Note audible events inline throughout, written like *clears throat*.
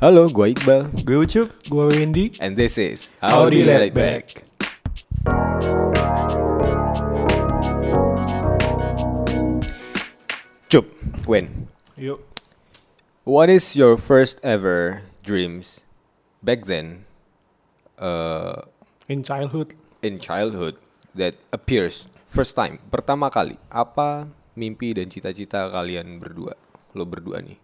Halo, gue Iqbal. Gue Ucup. Gue Wendy. And this is Howdy Howdy Laid Laid Back. Cup, Wen, Yuk. what is your first ever dreams back then uh, In childhood. in childhood that appears first time, pertama kali? Apa mimpi dan cita-cita kalian berdua? Lo berdua nih.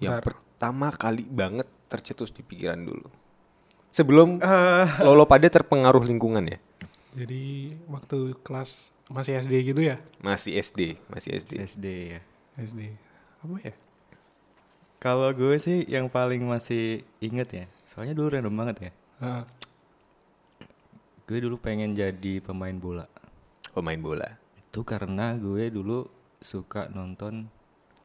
Yang Bentar. Pertama kali banget tercetus di pikiran dulu. Sebelum lo, lo pada terpengaruh lingkungan ya? Jadi waktu kelas masih SD gitu ya? Masih SD, masih SD. SD ya. SD. Apa ya? Kalau gue sih yang paling masih inget ya. Soalnya dulu random banget ya. Ah, Gue dulu pengen jadi pemain bola. Pemain bola. Itu karena gue dulu suka nonton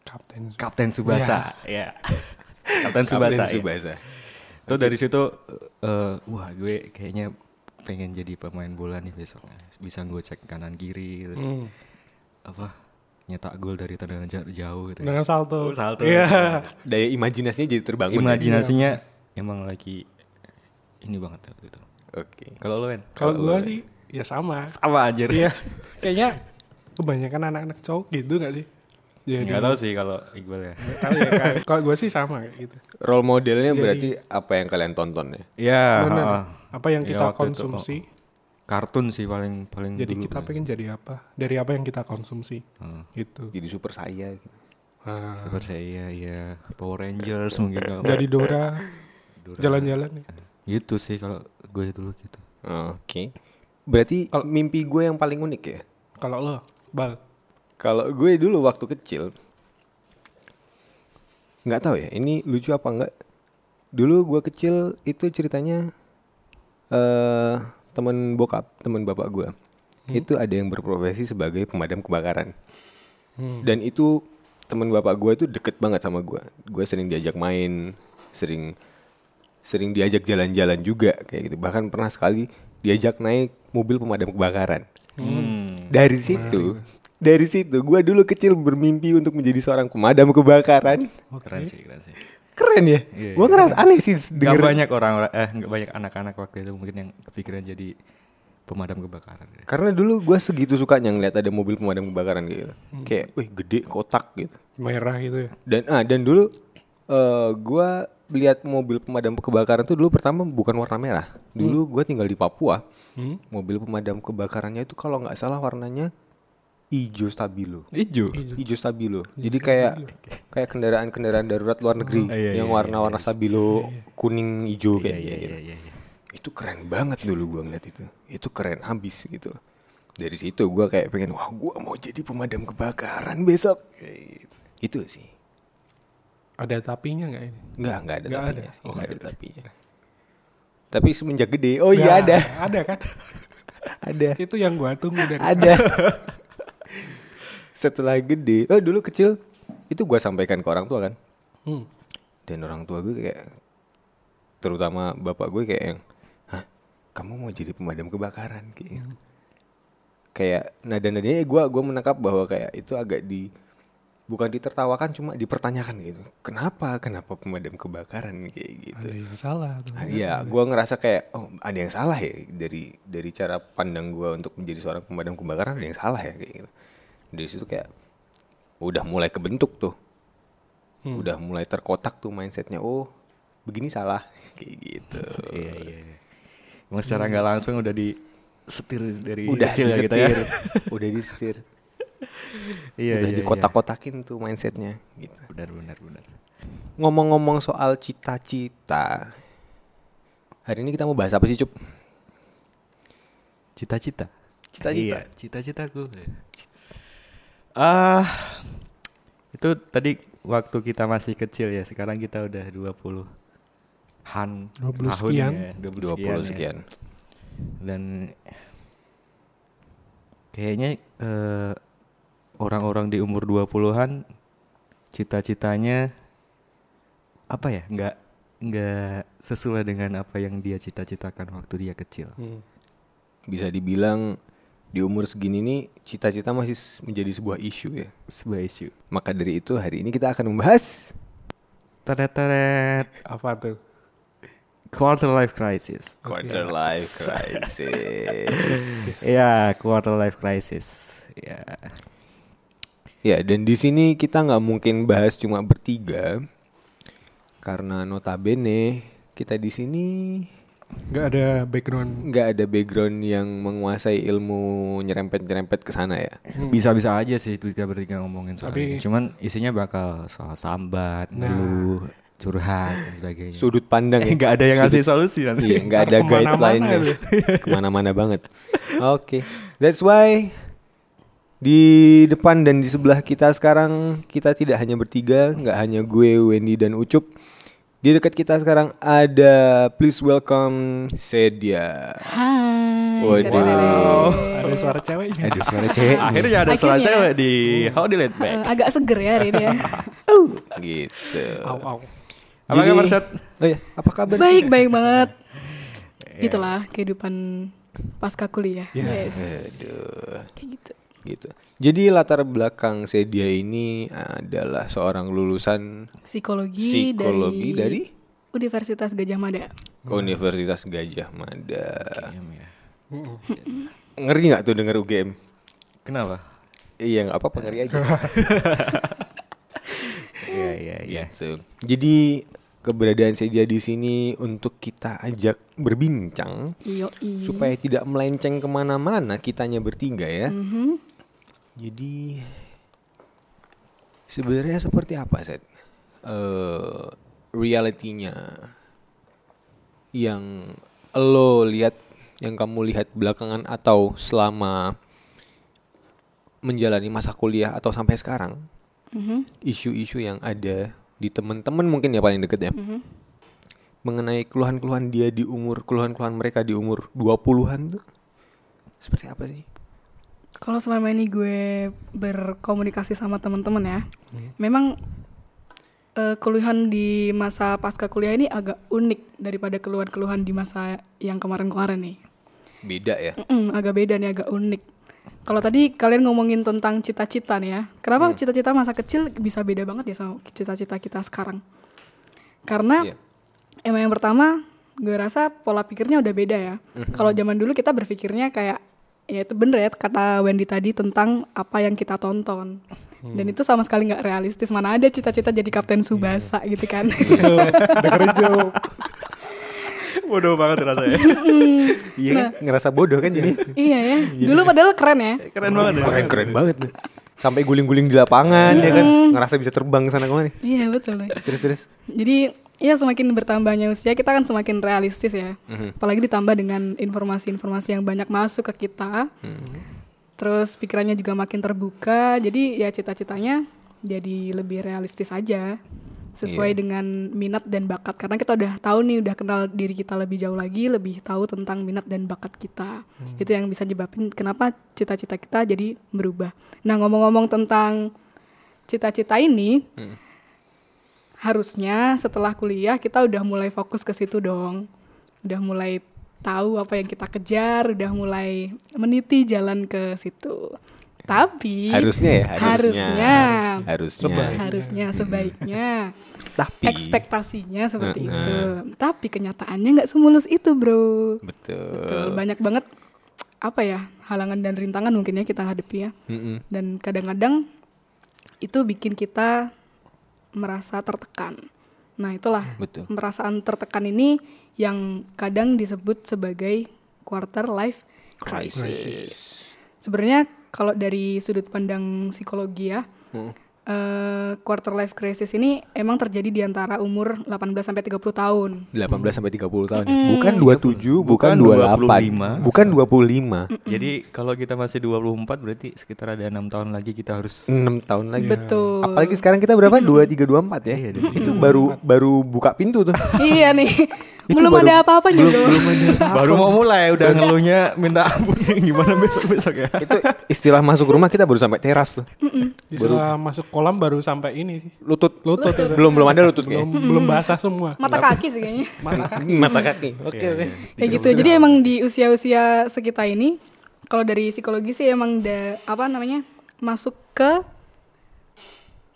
kapten. Kapten Subasa. Ya. *laughs* Kapten Subasa. Kapten ya. Subasa. Itu dari situ eh, wah gue kayaknya pengen jadi pemain bola nih besok. Bisa gue cek kanan kiri terus Hmm. apa nyetak gol dari tendangan jarak jauh gitu. ya. Dengan salto. Oh, salto. Iya. Daya imajinasinya jadi terbangun. ya? Imajinasinya emang lagi ini banget waktu itu. Oke. Kalau lo kan? Kalau gue sih ya sama. Sama aja. Iya. Kayaknya kebanyakan anak-anak cowok gitu gak sih? Jadi Nggak tahu sih kalau Iqbal ya. Tahu ya. kan. *laughs* Kalau gue sih sama kayak gitu. Role modelnya Jadi- berarti apa yang kalian tonton ya? Iya. Apa yang Ya, kita waktu itu, konsumsi. Kartun sih paling paling Jadi dulu kita kan. pengen jadi apa? Dari apa yang kita konsumsi. Heeh. Gitu. Jadi super saya gitu. Ah, Super saya ya Power Rangers mungkin kalau dari *laughs* Dora Dora. jalan-jalan ya. Gitu sih kalau gue dulu gitu. Oke. Berarti Kalau- mimpi gue yang paling unik ya? Kalau lo, Bal. Kalau gue dulu waktu kecil nggak tahu ya, ini lucu apa enggak? Dulu gue kecil itu ceritanya eh teman bokap, teman bapak gue. Itu ada yang berprofesi sebagai pemadam kebakaran. Hmm. Dan itu teman bapak gue itu deket banget sama gue. Gue sering diajak main, sering sering diajak jalan-jalan juga kayak gitu. Bahkan pernah sekali diajak naik mobil pemadam kebakaran. Hmm. Dari situ, dari situ gue dulu kecil bermimpi untuk menjadi seorang pemadam kebakaran. Keren sih, keren sih. Keren ya? Iya, gue iya. ngerasa aneh sih Gak denger. banyak orang eh nggak banyak anak-anak waktu itu mungkin yang kepikiran jadi pemadam kebakaran. Karena dulu gue segitu sukanya ngeliat ada mobil pemadam kebakaran gitu. Hmm. Kayak, wih gede kotak gitu. Merah gitu ya. Dan ah dan dulu eh gua lihat mobil pemadam kebakaran tuh dulu pertama bukan warna merah. Dulu gua tinggal di Papua. Hmm? Mobil pemadam kebakarannya itu kalau nggak salah warnanya hijau stabilo. Ijo. Hijau stabilo. Jadi kayak kayak kendaraan-kendaraan darurat luar negeri Oh, iya, yang iya, warna-warna stabilo kuning hijau Iya kayak iya gitu. iya iya. Itu keren banget dulu gua ngeliat itu. Itu keren habis gitu loh. Dari situ gua kayak pengen wah gua mau jadi pemadam kebakaran besok. Kayak gitu. Itu sih. Ada tapinya nggak ini? Enggak, enggak ada Nggak tapinya ada. sih, Oh, enggak ada nggak ada. tapinya. Tapi semenjak gede, oh iya Nggak, ada. Ada kan? *laughs* Ada. Itu yang gua tunggu dari Ada. *laughs* Setelah gede, oh dulu kecil itu gua sampaikan ke orang tua kan. Hmm. Dan orang tua gue kayak terutama bapak gue kayak yang, "Hah, kamu mau jadi pemadam kebakaran?" kayak gitu. Kayak nada-nadanya gua gua menangkap bahwa kayak itu agak di bukan ditertawakan cuma dipertanyakan gitu. Kenapa? Kenapa pemadam kebakaran kayak gitu. Ada yang salah. Ah, Iya, gua ngerasa kayak oh ada yang salah ya dari dari cara pandang gua untuk menjadi seorang pemadam kebakaran ada yang salah ya kayak gitu. Dari situ kayak udah mulai kebentuk tuh, Hmm. udah mulai terkotak tuh mindsetnya. Oh begini salah *laughs* kayak gitu. Iya iya. iya. Emang secara nggak langsung udah di setir dari Udah kecil ya kita ya. disetir, *laughs* udah disetir, Iya udah iya. dikotak-kotakin tuh mindsetnya. Gitu. iya. Benar benar benar. Ngomong-ngomong soal cita-cita, hari ini kita mau bahas apa sih cup? Cita-cita. Cita-cita. Iya, cita-citaku. Ah, itu tadi waktu kita masih kecil ya. Sekarang kita udah 20 han 20 tahun sekian. ya, 20, 20 sekian. ya. sekian. Dan kayaknya eh, orang-orang di umur 20-an cita-citanya apa ya? Nggak nggak sesuai dengan apa yang dia cita-citakan waktu dia kecil. Hmm. Bisa dibilang di umur segini nih cita-cita masih menjadi sebuah isu ya. Sebuah isu. Maka dari itu hari ini kita akan membahas Teret teret. Apa tuh? Quarter life crisis. Quarter life crisis. *laughs* Ya, quarter life crisis. Ya. ya, dan di sini kita nggak mungkin bahas cuma bertiga karena notabene kita di sini Nggak ada background. nggak ada background yang menguasai ilmu nyerempet-nyerempet ke sana ya. Bisa-bisa aja sih kita bertiga ngomongin soal Tapi- ini. Cuman isinya bakal soal sambat, Nah. ngeluh, curhat dan sebagainya. Sudut pandang ya. Nggak ada yang ngasih solusi nanti. Iya, nggak ada guideline itu. ke mana-mana banget. Oke, that's why di depan dan di sebelah kita sekarang kita tidak hanya bertiga, nggak hanya gue, Wendy dan Ucup. Di dekat kita sekarang ada please welcome Sedia. Hai. Waduh. Wow, ada suara ceweknya. Ada suara cewek. Akhirnya ada suara Akhirnya. cewek di How Di Let Back. Agak seger ya hari ini ya. *laughs* gitu. Au, au. Apa kabar, Sat? Oh ya, apa kabar? baik, baik banget. *laughs* Gitulah kehidupan pasca kuliah. Ya. Yes. Aduh. Kayak gitu. gitu. Jadi latar belakang Sedia ini adalah seorang lulusan Psikologi, psikologi dari, Universitas Gajah Mada. Universitas Gajah Mada. Diam ya. *laughs* Ngeri nggak tuh denger UGM? Kenapa? Iya nggak apa-apa ngeri aja. *laughs* Iya, iya, iya. Gitu. Jadi keberadaan Sedia di sini untuk kita ajak berbincang Yoi. supaya tidak melenceng ke mana-mana kitanya bertiga ya. Mhm. Jadi sebenarnya seperti apa set? Eh realitinya yang lo lihat, yang kamu lihat belakangan atau selama menjalani masa kuliah atau sampai sekarang, Mhm. isu-isu yang ada di teman-teman mungkin ya paling deket ya, Mhm. mengenai keluhan-keluhan dia di umur, keluhan-keluhan mereka di umur 20-an tuh seperti apa sih? Kalau selama ini gue berkomunikasi sama teman-teman ya, memang eh, keluhan di masa pasca kuliah ini agak unik daripada keluhan-keluhan di masa yang kemarin-kemarin nih. Beda ya. Mm-mm, agak beda nih, agak unik. Kalau tadi kalian ngomongin tentang cita-cita nih ya, kenapa cita-cita masa kecil bisa beda banget ya sama cita-cita kita sekarang? Karena Iya. emang yang pertama, gue rasa pola pikirnya udah beda ya. Kalau zaman dulu kita berpikirnya kayak, ya itu bener ya kata Wendy tadi tentang apa yang kita tonton. Dan itu sama sekali nggak realistis. Mana ada cita-cita jadi Kapten Subasa gitu kan? *laughs* Dengerin. *laughs* Bodoh banget rasanya. *laughs* Iya kan? Ngerasa bodoh kan jadi. iya ya. Dulu padahal keren ya. Keren banget ya. Keren keren banget tuh. Sampai guling-guling di lapangan ya kan. Ngerasa bisa terbang ke sana ke mana. Iya betul. nih. Terus terus. Jadi ya semakin bertambahnya usia kita kan semakin realistis ya. Mhm. Apalagi ditambah dengan informasi-informasi yang banyak masuk ke kita. Terus pikirannya juga makin terbuka. Jadi ya cita-citanya jadi lebih realistis aja. Sesuai Iya. dengan minat dan bakat. Karena kita udah tahu nih, udah kenal diri kita lebih jauh lagi, lebih tahu tentang minat dan bakat kita. Itu yang bisa nyebabin kenapa cita-cita kita jadi berubah. Nah ngomong-ngomong tentang cita-cita ini, harusnya setelah kuliah kita udah mulai fokus ke situ dong. Udah mulai tahu apa yang kita kejar, udah mulai meniti jalan ke situ. Tapi Harusnya ya. Harusnya. harusnya Harusnya. Sebaik. harusnya sebaiknya *laughs* Tapi. ekspektasinya seperti Heeh. itu. Tapi kenyataannya nggak semulus itu, Bro. Betul. Betul, banyak banget apa ya halangan dan rintangan mungkin ya kita hadapi ya. Mm-mm. Dan kadang-kadang itu bikin kita merasa tertekan. Nah, itulah Betul. perasaan tertekan ini yang kadang disebut sebagai quarter life crisis. Sebenarnya kalau dari sudut pandang psikologi ya, Hmm. Eh, quarter life crisis ini emang terjadi di antara umur 18 sampai 30 tahun. 18 sampai 30 tahun. ya? Bukan 27, bukan Bukan 28. 25. Bukan 25. Jadi kalau kita masih 24 berarti sekitar ada enam tahun lagi kita harus 6 tahun lagi. Betul. Apalagi sekarang kita berapa? 23 24 ya. Iya, Itu baru baru buka pintu tuh. iya nih, Itu belum baru- ada apa-apanya belum, bro. belum ada apa-apa. baru mau mulai udah ngeluhnya minta ampun *laughs* gimana besok besok ya. Itu istilah masuk rumah kita baru sampai teras tuh. Setelah masuk kolam baru sampai ini sih. Lutut. Lutut itu. Belum belum ada lutut Belum, kayaknya. belum basah semua. Mata kaki sih kayaknya. *laughs* Mata kaki. *laughs* Oke oke. Kayak gitu. Jadi emang di usia-usia sekitar ini, kalau dari psikologi sih emang da, apa namanya masuk ke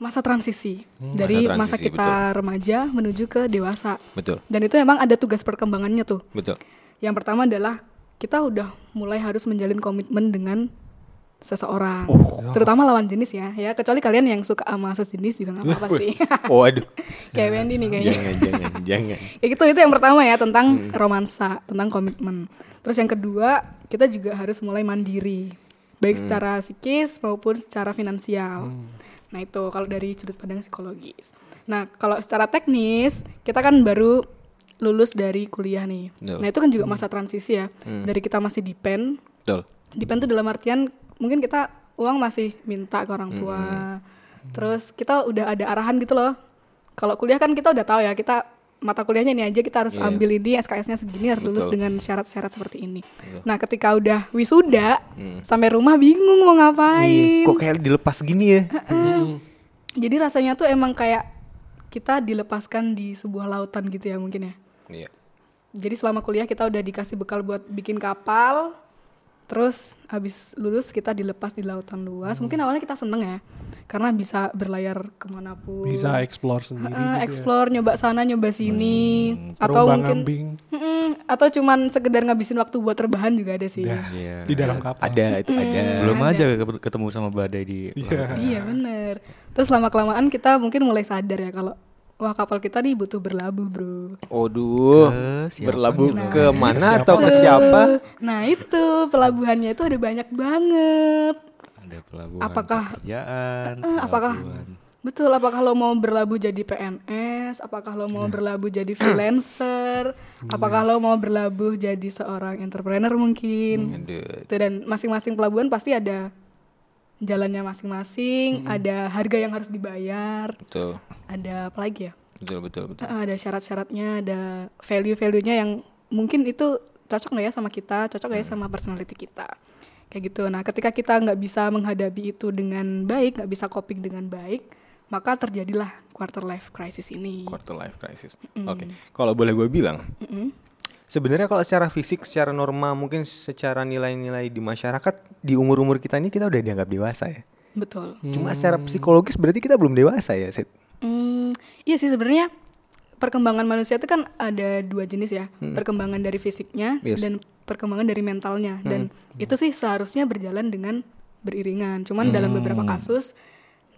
masa transisi dari Masa masa transisi, kita remaja menuju ke dewasa. Betul. Dan itu emang ada tugas perkembangannya tuh. Betul. Yang pertama adalah kita udah mulai harus menjalin komitmen dengan seseorang, terutama lawan jenis ya. Ya kecuali kalian yang suka sama sejenis juga nggak apa-apa sih. *laughs* Waduh. *laughs* Kayak Wendy nih kayaknya. Jangan, jangan, jangan. *laughs* Kayak gitu itu yang pertama ya tentang romansa, tentang komitmen. Terus yang kedua kita juga harus mulai mandiri, baik secara psikis maupun secara finansial. Nah itu kalau dari sudut pandang psikologis. Nah kalau secara teknis kita kan baru lulus dari kuliah nih. Betul. Nah itu kan juga masa transisi ya. Dari kita masih depend, Betul. depend tuh dalam artian mungkin kita uang masih minta ke orang tua. Terus kita udah ada arahan gitu loh. Kalau kuliah kan kita udah tahu ya, kita mata kuliahnya ini aja kita harus Iya. ambil ini SKS-nya segini harus lulus Betul. dengan syarat-syarat seperti ini. Nah, ketika udah wisuda Hmm. sampai rumah bingung mau Iya. ngapain. Kok kayak dilepas gini ya? Jadi rasanya tuh emang kayak kita dilepaskan di sebuah lautan gitu ya mungkin ya. Iya. Jadi selama kuliah kita udah dikasih bekal buat bikin kapal. Terus habis lulus kita dilepas di lautan luas. Hmm. Mungkin awalnya kita seneng ya, karena bisa berlayar ke mana pun. Bisa explore sendiri. Heeh, gitu ya. explore, nyoba sana, nyoba sini, atau Terombang mungkin, atau cuman sekedar ngabisin waktu buat terbahan juga ada sih. Dah, Iya. Di dalam kapal. Ada itu ada. Belum Ada. aja ke- ketemu sama badai di laut. Iya bener. Terus lama kelamaan kita mungkin mulai sadar ya kalau wah kapal kita nih butuh berlabuh bro. Waduh. Ke siapa Berlabuh nih? ke mana Siapa? atau ke siapa? Nah itu pelabuhannya itu ada banyak banget. Ada pelabuhan Apakah- pekerjaan, Eh, apakah pelabuhan. betul? Apakah lo mau berlabuh jadi PNS? Apakah lo mau berlabuh jadi freelancer? Apakah lo mau berlabuh jadi seorang entrepreneur mungkin? Tuh, dan masing-masing pelabuhan pasti ada jalannya masing-masing, ada harga yang harus dibayar, Betul. ada apa lagi ya? Betul betul betul. Eh, ada syarat-syaratnya, ada value-value-nya yang mungkin itu cocok nggak ya sama kita, cocok nggak ya sama personality kita, kayak gitu. Nah, ketika kita nggak bisa menghadapi itu dengan baik, nggak bisa coping dengan baik, maka terjadilah quarter life crisis ini. Quarter life crisis. Oke. Kalau boleh gue bilang, sebenarnya kalau secara fisik, secara norma, mungkin secara nilai-nilai di masyarakat di umur-umur kita ini kita udah dianggap dewasa ya. Betul. Cuma secara psikologis berarti kita belum dewasa ya, Sid. Hmm, iya sih sebenarnya perkembangan manusia itu kan ada dua jenis ya, perkembangan dari fisiknya Yes. dan perkembangan dari mentalnya. Dan itu sih seharusnya berjalan dengan beriringan. Cuman dalam beberapa kasus,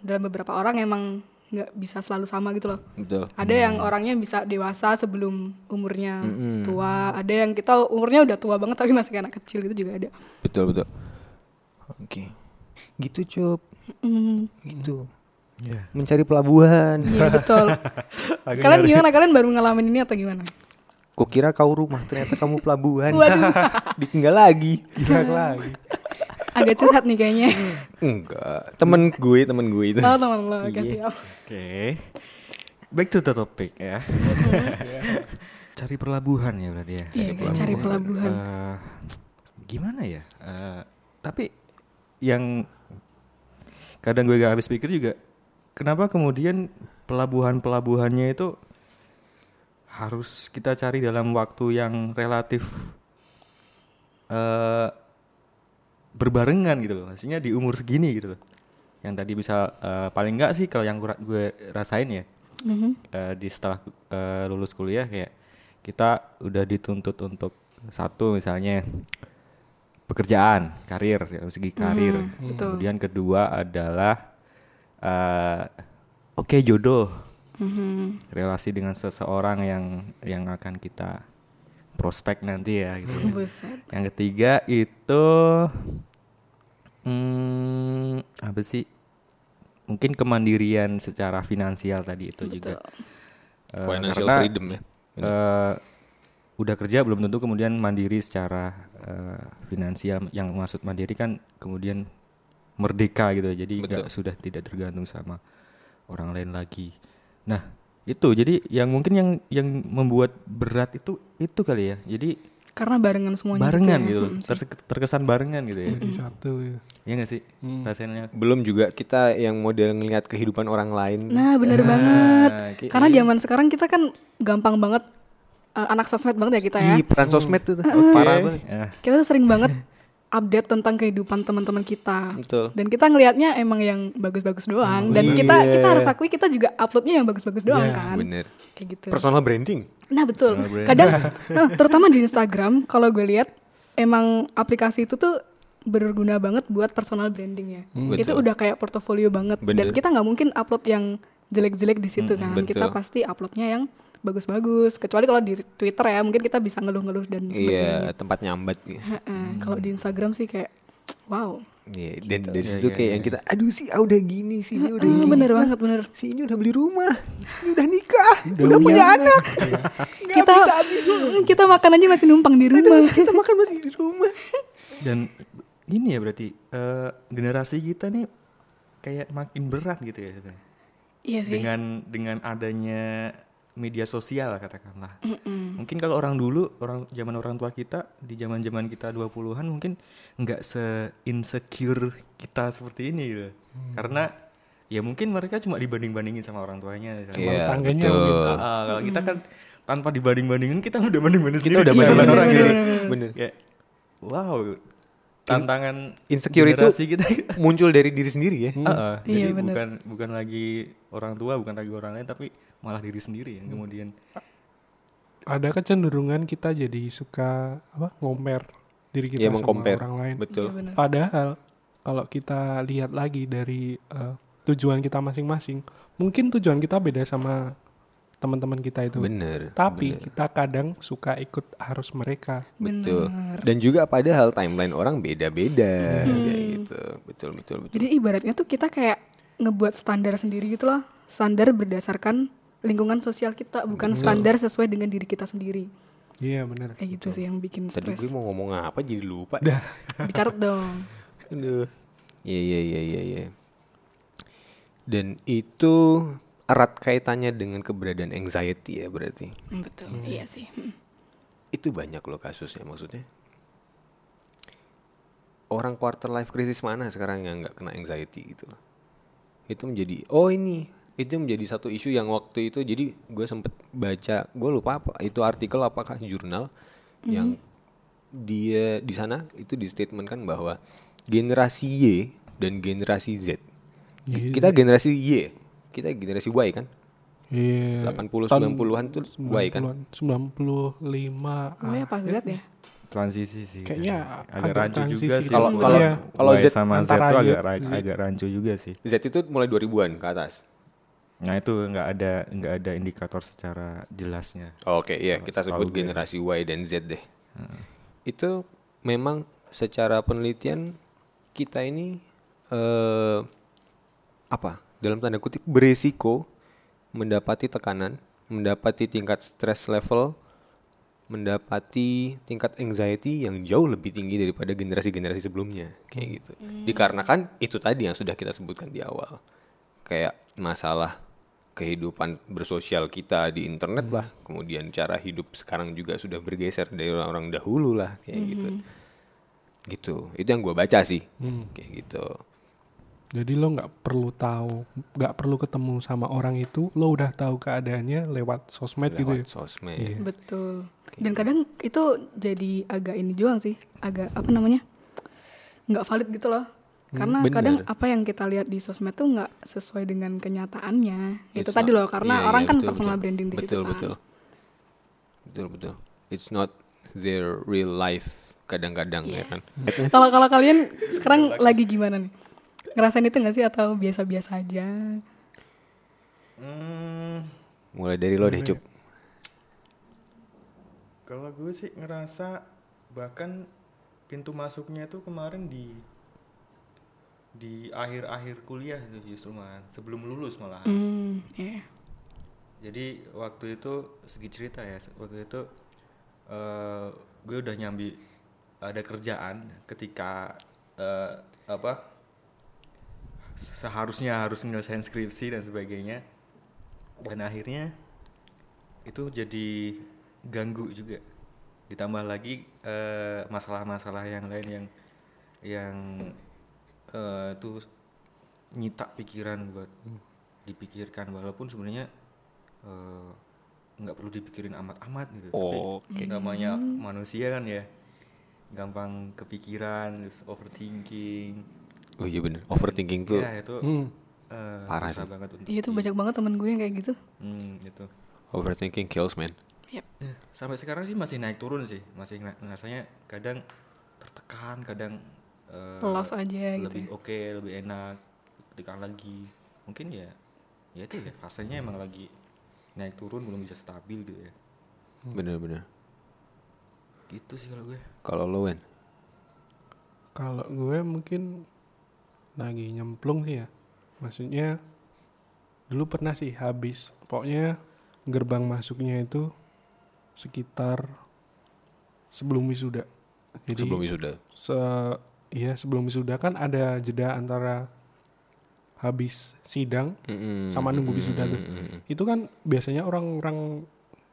dalam beberapa orang emang nggak bisa selalu sama gitu loh. Betul. Ada yang orangnya bisa dewasa sebelum umurnya tua, ada yang kita umurnya udah tua banget tapi masih kayak anak kecil gitu juga ada. Betul betul. Oke. Gitu, Cup. Hmm, Gitu. Iya. Mencari pelabuhan. iya betul. *laughs* kalian gimana? Kalian baru ngalamin ini atau gimana? Kukira kau rumah, ternyata kamu pelabuhan. Waduh. *laughs* Ditinggal lagi. Hilang lagi. *laughs* Agak curhat nih kayaknya. Enggak, temen gue, temen gue itu. Oh teman lo, Iya. kasih Oke. Back to the topic ya. Cari pelabuhan ya berarti ya. Iya, kayak cari pelabuhan. Eh, gimana ya? Eh, tapi yang kadang gue gak habis pikir juga, kenapa kemudian pelabuhan-pelabuhannya itu harus kita cari dalam waktu yang relatif eh berbarengan gitu loh. Maksudnya di umur segini gitu loh. Yang tadi bisa eh, paling enggak sih kalau yang gue rasain ya Mhm. eh, di setelah eh, lulus kuliah kayak kita udah dituntut untuk satu misalnya pekerjaan, karir, dari segi karir. Hmm, betul. Kemudian kedua adalah eh, oke jodoh, Mhm. relasi dengan seseorang yang yang akan kita prospek nanti ya gitu. ya. Buset. Yang ketiga itu hmm, apa sih? Mungkin kemandirian secara finansial tadi itu juga. Eh, Financial karena, freedom ya. eh, udah kerja belum tentu kemudian mandiri secara eh, finansial. Yang maksud mandiri kan kemudian merdeka gitu. Jadi nggak sudah tidak tergantung sama orang lain lagi. Nah itu jadi yang mungkin yang yang membuat berat itu itu kali ya. Jadi Karena barengan semuanya barengan gitu, gitu, ya. loh. Mm, sih. Terse- terkesan barengan gitu ya. Jadi satu ya. Iya gak sih? Rasanya Belum juga kita yang model ngelihat kehidupan orang lain. Nah bener banget. kayak- Karena zaman sekarang kita kan gampang banget uh, anak sosmed banget ya kita ya. Ih, peran sosmed itu. parah banget. Ya. Kita tuh sering banget update tentang kehidupan teman-teman kita. Betul. Dan kita ngelihatnya emang yang bagus-bagus doang. Dan kita Iya. kita harus akui kita juga uploadnya yang bagus-bagus doang Iya, kan. Bener. Kayak gitu. Personal branding. Nah betul. Personal brand. Kadang, nah, *laughs* terutama di Instagram, kalau gue lihat emang aplikasi itu tuh berguna banget buat personal branding ya. Itu Betul. udah kayak portofolio banget. Dan Bener. kita nggak mungkin upload yang jelek-jelek di situ kan. betul. Kita pasti uploadnya yang bagus-bagus. Kecuali kalau di Twitter ya, mungkin kita bisa ngeluh-ngeluh dan sebagainya. Iya, tempat nyambat. Heeh, Kalau di Instagram sih kayak, wow. Iya, dan dari Iya, situ iya, kayak iya. yang kita, aduh sih, ah udah gini sih, ini udah Hmm, gini. bener banget, bener. Si ini udah beli rumah, si ini udah nikah, udah, Udah punya anak. *laughs* Kita bisa habis. Kita makan aja masih numpang di rumah. Kita makan masih di rumah. *laughs* Dan ini ya berarti eh, generasi kita nih kayak makin berat gitu ya sebenarnya. Iya sih. Dengan dengan adanya media sosial katakanlah. Mungkin kalau orang dulu, orang zaman orang tua kita di zaman-zaman kita 20-an mungkin nggak se-insecure kita seperti ini gitu. Karena ya mungkin mereka cuma dibanding-bandingin sama orang tuanya. sama Iya, tangganya betul. mungkin. Ah, kalau kita kan tanpa dibanding-bandingin kita udah banding-banding Kita sendiri. udah Iya, banding-banding orang sendiri. gitu. Bener. Kayak, wow, tantangan Insecure itu kita. muncul dari diri sendiri ya. Ah, ah, Iya, jadi bener. bukan bukan lagi orang tua, bukan lagi orang lain, tapi malah diri sendiri yang kemudian Ada kecenderungan kita jadi suka apa ngomer diri kita Iya, sama mengcompare. orang lain. Betul. Bener. Padahal kalau kita lihat lagi dari eh, tujuan kita masing-masing, mungkin tujuan kita beda sama teman-teman kita itu. Bener. Tapi bener. kita kadang suka ikut arus mereka. Betul. Dan juga padahal timeline orang beda-beda kayak gitu. Betul, betul, betul. Jadi ibaratnya tuh kita kayak ngebuat standar sendiri gitu loh. Standar berdasarkan lingkungan sosial kita, bukan standar sesuai dengan diri kita sendiri. Iya benar. Kayak gitu sih yang bikin Tadi stres. gue mau ngomong apa jadi lupa. *laughs* Dicatat dong. Aduh. Iya, iya, iya, iya, iya. Dan itu erat kaitannya dengan keberadaan anxiety ya berarti. Hmm, Betul. Iya sih. Hmm. Itu banyak loh kasusnya maksudnya. Orang quarter life crisis mana sekarang yang nggak kena anxiety gitu loh. Itu menjadi oh ini itu menjadi satu isu yang waktu itu jadi gue sempet baca gue lupa apa itu artikel apakah jurnal yang dia di sana itu di statement kan bahwa generasi Y dan generasi Z Iya. kita generasi Y kita generasi Y kan Iya. 80 tahun 90-an tuh Y kan 90-an, 95. Oh ya pas Z ya? transisi sih. Kayaknya agak agak rancu juga sih. Kalau- Kalau kalau- Iya. kalau Y Z sama Z Y, agak agak rancu juga sih. Z itu mulai 2000-an ke atas Nah itu nggak ada nggak ada indikator secara jelasnya. Oke, iya kita setahu sebut gue. generasi Y dan Z deh. Itu memang secara penelitian kita ini eh apa? Dalam tanda kutip beresiko mendapati tekanan, mendapati tingkat stress level, mendapati tingkat anxiety yang jauh lebih tinggi daripada generasi-generasi sebelumnya, kayak gitu. Dikarenakan itu tadi yang sudah kita sebutkan di awal. Kayak masalah kehidupan bersosial kita di internet lah, kemudian cara hidup sekarang juga sudah bergeser dari orang-orang dahulu lah, kayak gitu. Gitu. Itu yang gue baca sih, kayak gitu. Jadi lo nggak perlu tahu, nggak perlu ketemu sama orang itu, lo udah tahu keadaannya lewat sosmed gitu ya. Lewat sosmed. Iya. Betul. Dan kadang itu jadi agak ini juga sih, agak apa namanya? nggak valid gitu loh. Karena bener. kadang apa yang kita lihat di sosmed tuh nggak sesuai dengan kenyataannya. Itu It's tadi not- loh, karena iya, orang iya, kan betul, personal betul. branding di situ betul, kan. Betul, betul. Betul, It's not their real life kadang-kadang ya Yes. kan. *laughs* Kalau kalau kalian sekarang lagi gimana nih? Ngerasain itu nggak sih atau biasa-biasa aja? Hmm, Mulai dari lo deh, Cup. kalau gue sih ngerasa bahkan pintu masuknya itu kemarin di di akhir-akhir kuliah itu justru malah sebelum lulus malah. Hmm, ya. Jadi waktu itu segi cerita ya, waktu itu eh gue udah nyambi ada kerjaan ketika eh, apa seharusnya harus menyelesaikan skripsi dan sebagainya dan akhirnya itu jadi ganggu juga ditambah lagi eh, masalah-masalah yang lain yang yang eh, itu nyita pikiran buat dipikirkan walaupun sebenarnya eh, nggak perlu dipikirin amat-amat gitu tapi Oke. namanya manusia kan ya gampang kepikiran, terus overthinking. Oh iya bener. Overthinking tuh Ya itu Hmm. eh, Parah susah sih. banget untuk. Iya itu banyak banget temen gue yang kayak gitu. Hmm, itu. overthinking kills man. Ya, sampai sekarang sih masih naik turun sih, masih ngerasanya kadang tertekan, kadang eh, Lost aja gitu lebih oke, lebih enak, tekan lagi. Mungkin ya, ya itu ya fasenya emang lagi naik turun belum bisa stabil gitu ya. Bener-bener. Gitu sih kalau gue. Kalau lo Wen? Kalau gue mungkin lagi nyemplung sih ya. Maksudnya dulu pernah sih habis. Pokoknya gerbang masuknya itu sekitar sebelum wisuda. Jadi Sebelum wisuda. se iya sebelum wisuda kan ada jeda antara habis sidang Mm-mm. sama nunggu wisuda tuh. Mm-mm. Itu kan biasanya orang-orang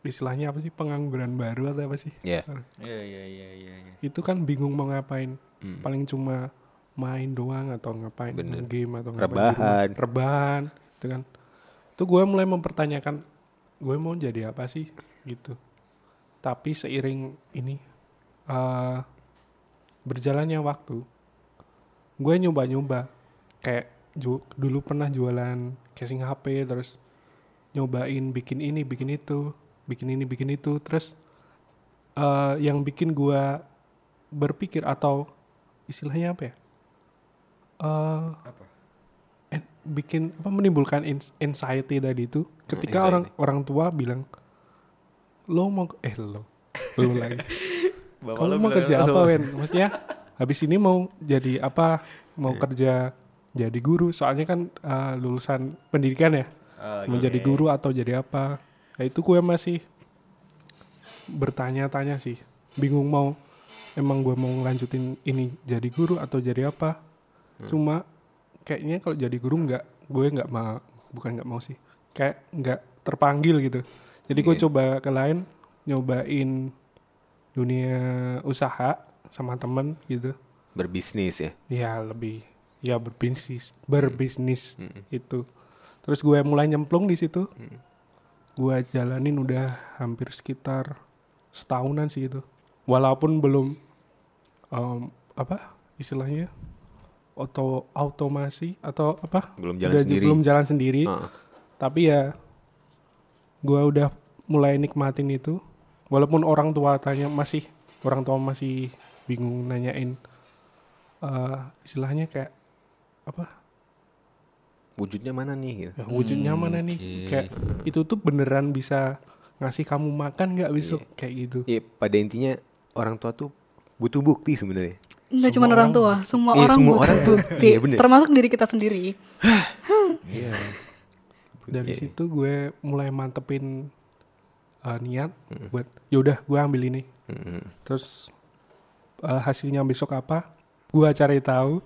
istilahnya apa sih pengangguran baru atau apa sih? Ya. Iya iya iya iya. iya. Itu kan bingung mau ngapain. Mm. Paling cuma main doang atau ngapain Bener. game atau ngapain Rebahan. rebahan itu kan itu gue mulai mempertanyakan gue mau jadi apa sih gitu tapi seiring ini eh berjalannya waktu gue nyoba-nyoba. Kayak ju- dulu pernah jualan casing HP terus nyobain bikin ini bikin itu bikin ini bikin itu. Terus eh yang bikin gue berpikir atau istilahnya apa ya? Eh Apa? en- bikin apa menimbulkan ins- anxiety tadi itu. Ketika anxiety. orang orang tua bilang lo mau eh lo lo lagi *laughs* kalau mau kerja apa Wen? Maksudnya habis ini mau jadi apa? Mau kerja jadi guru? Soalnya kan eh, lulusan pendidikan ya. Oh, mau jadi iya. guru atau jadi apa? Ya itu gue masih bertanya-tanya sih. Bingung mau emang gue mau ngelanjutin ini jadi guru atau jadi apa? Cuma kayaknya kalau jadi guru nggak gue nggak mau bukan nggak mau sih. Kayak nggak terpanggil gitu. Jadi gue Iya. coba ke lain nyobain dunia usaha sama temen gitu Berbisnis ya. ya lebih ya berbisnis berbisnis Mm. itu terus gue mulai nyemplung di situ Hmm. gue jalanin udah hampir sekitar setahunan sih itu walaupun belum em, apa istilahnya auto automasi atau apa Belum jalan Udah sendiri. belum jalan sendiri Ah. tapi ya gue udah mulai nikmatin itu walaupun orang tua tanya masih orang tua masih bingung nanyain eh, istilahnya kayak apa Wujudnya mana nih? Gitu. ya, wujudnya Hmm, mana nih kayak itu tuh beneran bisa ngasih kamu makan nggak besok kayak gitu Iya, pada intinya orang tua tuh butuh bukti sebenarnya. Nggak Semua cuma orang orang tua, semua Iya, orang semua butuh orang. bukti. Iya, bener. Termasuk diri kita sendiri. Iya. dari Iya. situ gue mulai mantepin eh, niat buat yaudah gue ambil ini Mm-mm. terus eh, hasilnya besok apa gue cari tahu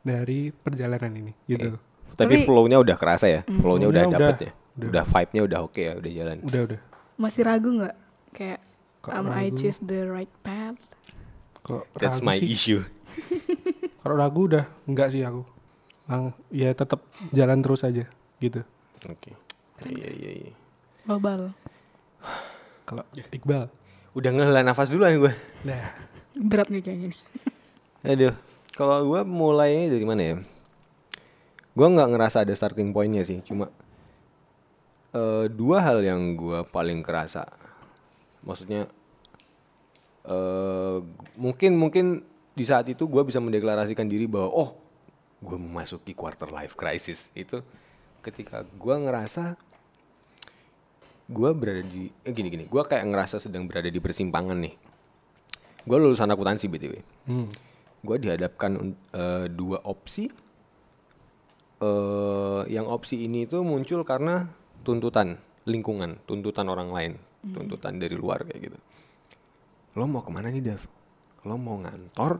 dari perjalanan ini gitu Tapi, Tapi- flow-nya udah kerasa ya. Flow-nya udah Flow-nya dapet udah- ya. udah. Udah vibe-nya udah oke ya, udah jalan. udah udah Masih ragu nggak? Kayak Kok am I ragu? choose the right path? Kalau That's my sih, issue. *laughs* kalau ragu udah enggak sih aku Lang, ya tetap jalan terus aja gitu Oke. Iya iya iya. Global. Kalau Iqbal Udah ngehela nafas duluan gue. nah Berat nih kayaknya nih. Aduh, kalau gue mulainya dari mana ya? Gue nggak ngerasa ada starting pointnya sih, cuma eh, dua hal yang gue paling kerasa. Maksudnya eh mungkin mungkin di saat itu gue bisa mendeklarasikan diri bahwa oh gue memasuki quarter life crisis itu ketika gue ngerasa gue berada di eh, gini gini. Gue kayak ngerasa sedang berada di persimpangan nih. Gue lulusan akuntansi btw hmm. gue dihadapkan eh, dua opsi. Eh yang opsi ini tuh muncul karena tuntutan lingkungan tuntutan orang lain tuntutan dari luar kayak gitu. Lo mau ke mana nih Dav lo mau ngantor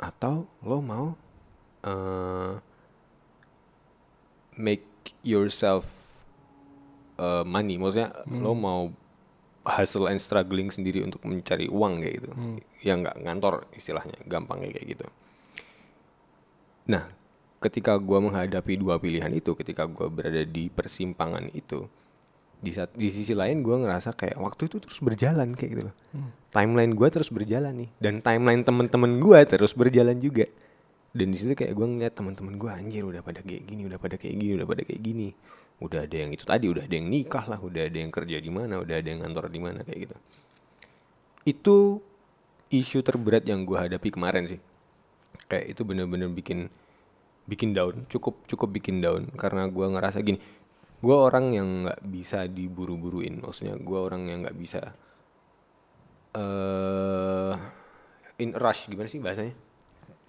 atau lo mau eh make yourself eh, money. Maksudnya lo mau hustle and struggling sendiri untuk mencari uang kayak gitu. Ya nggak ngantor istilahnya gampangnya kayak gitu. Nah ketika gua menghadapi dua pilihan itu ketika gua berada di persimpangan itu di saat di sisi lain gue ngerasa kayak waktu itu terus berjalan kayak gitu loh. Timeline gue terus berjalan nih dan timeline temen-temen gue terus berjalan juga. Dan di situ kayak gue ngeliat teman-teman gue anjir udah pada kayak gini udah pada kayak gini udah pada kayak gini udah ada yang itu tadi udah ada yang nikah lah udah ada yang kerja di mana udah ada yang kantor di mana kayak gitu. Itu isu terberat yang gue hadapi kemarin sih. Kayak itu bener-bener bikin bikin down cukup cukup bikin down. Karena gue ngerasa gini gue orang yang nggak bisa diburu-buruin. Maksudnya gue orang yang nggak bisa eh in rush gimana sih bahasanya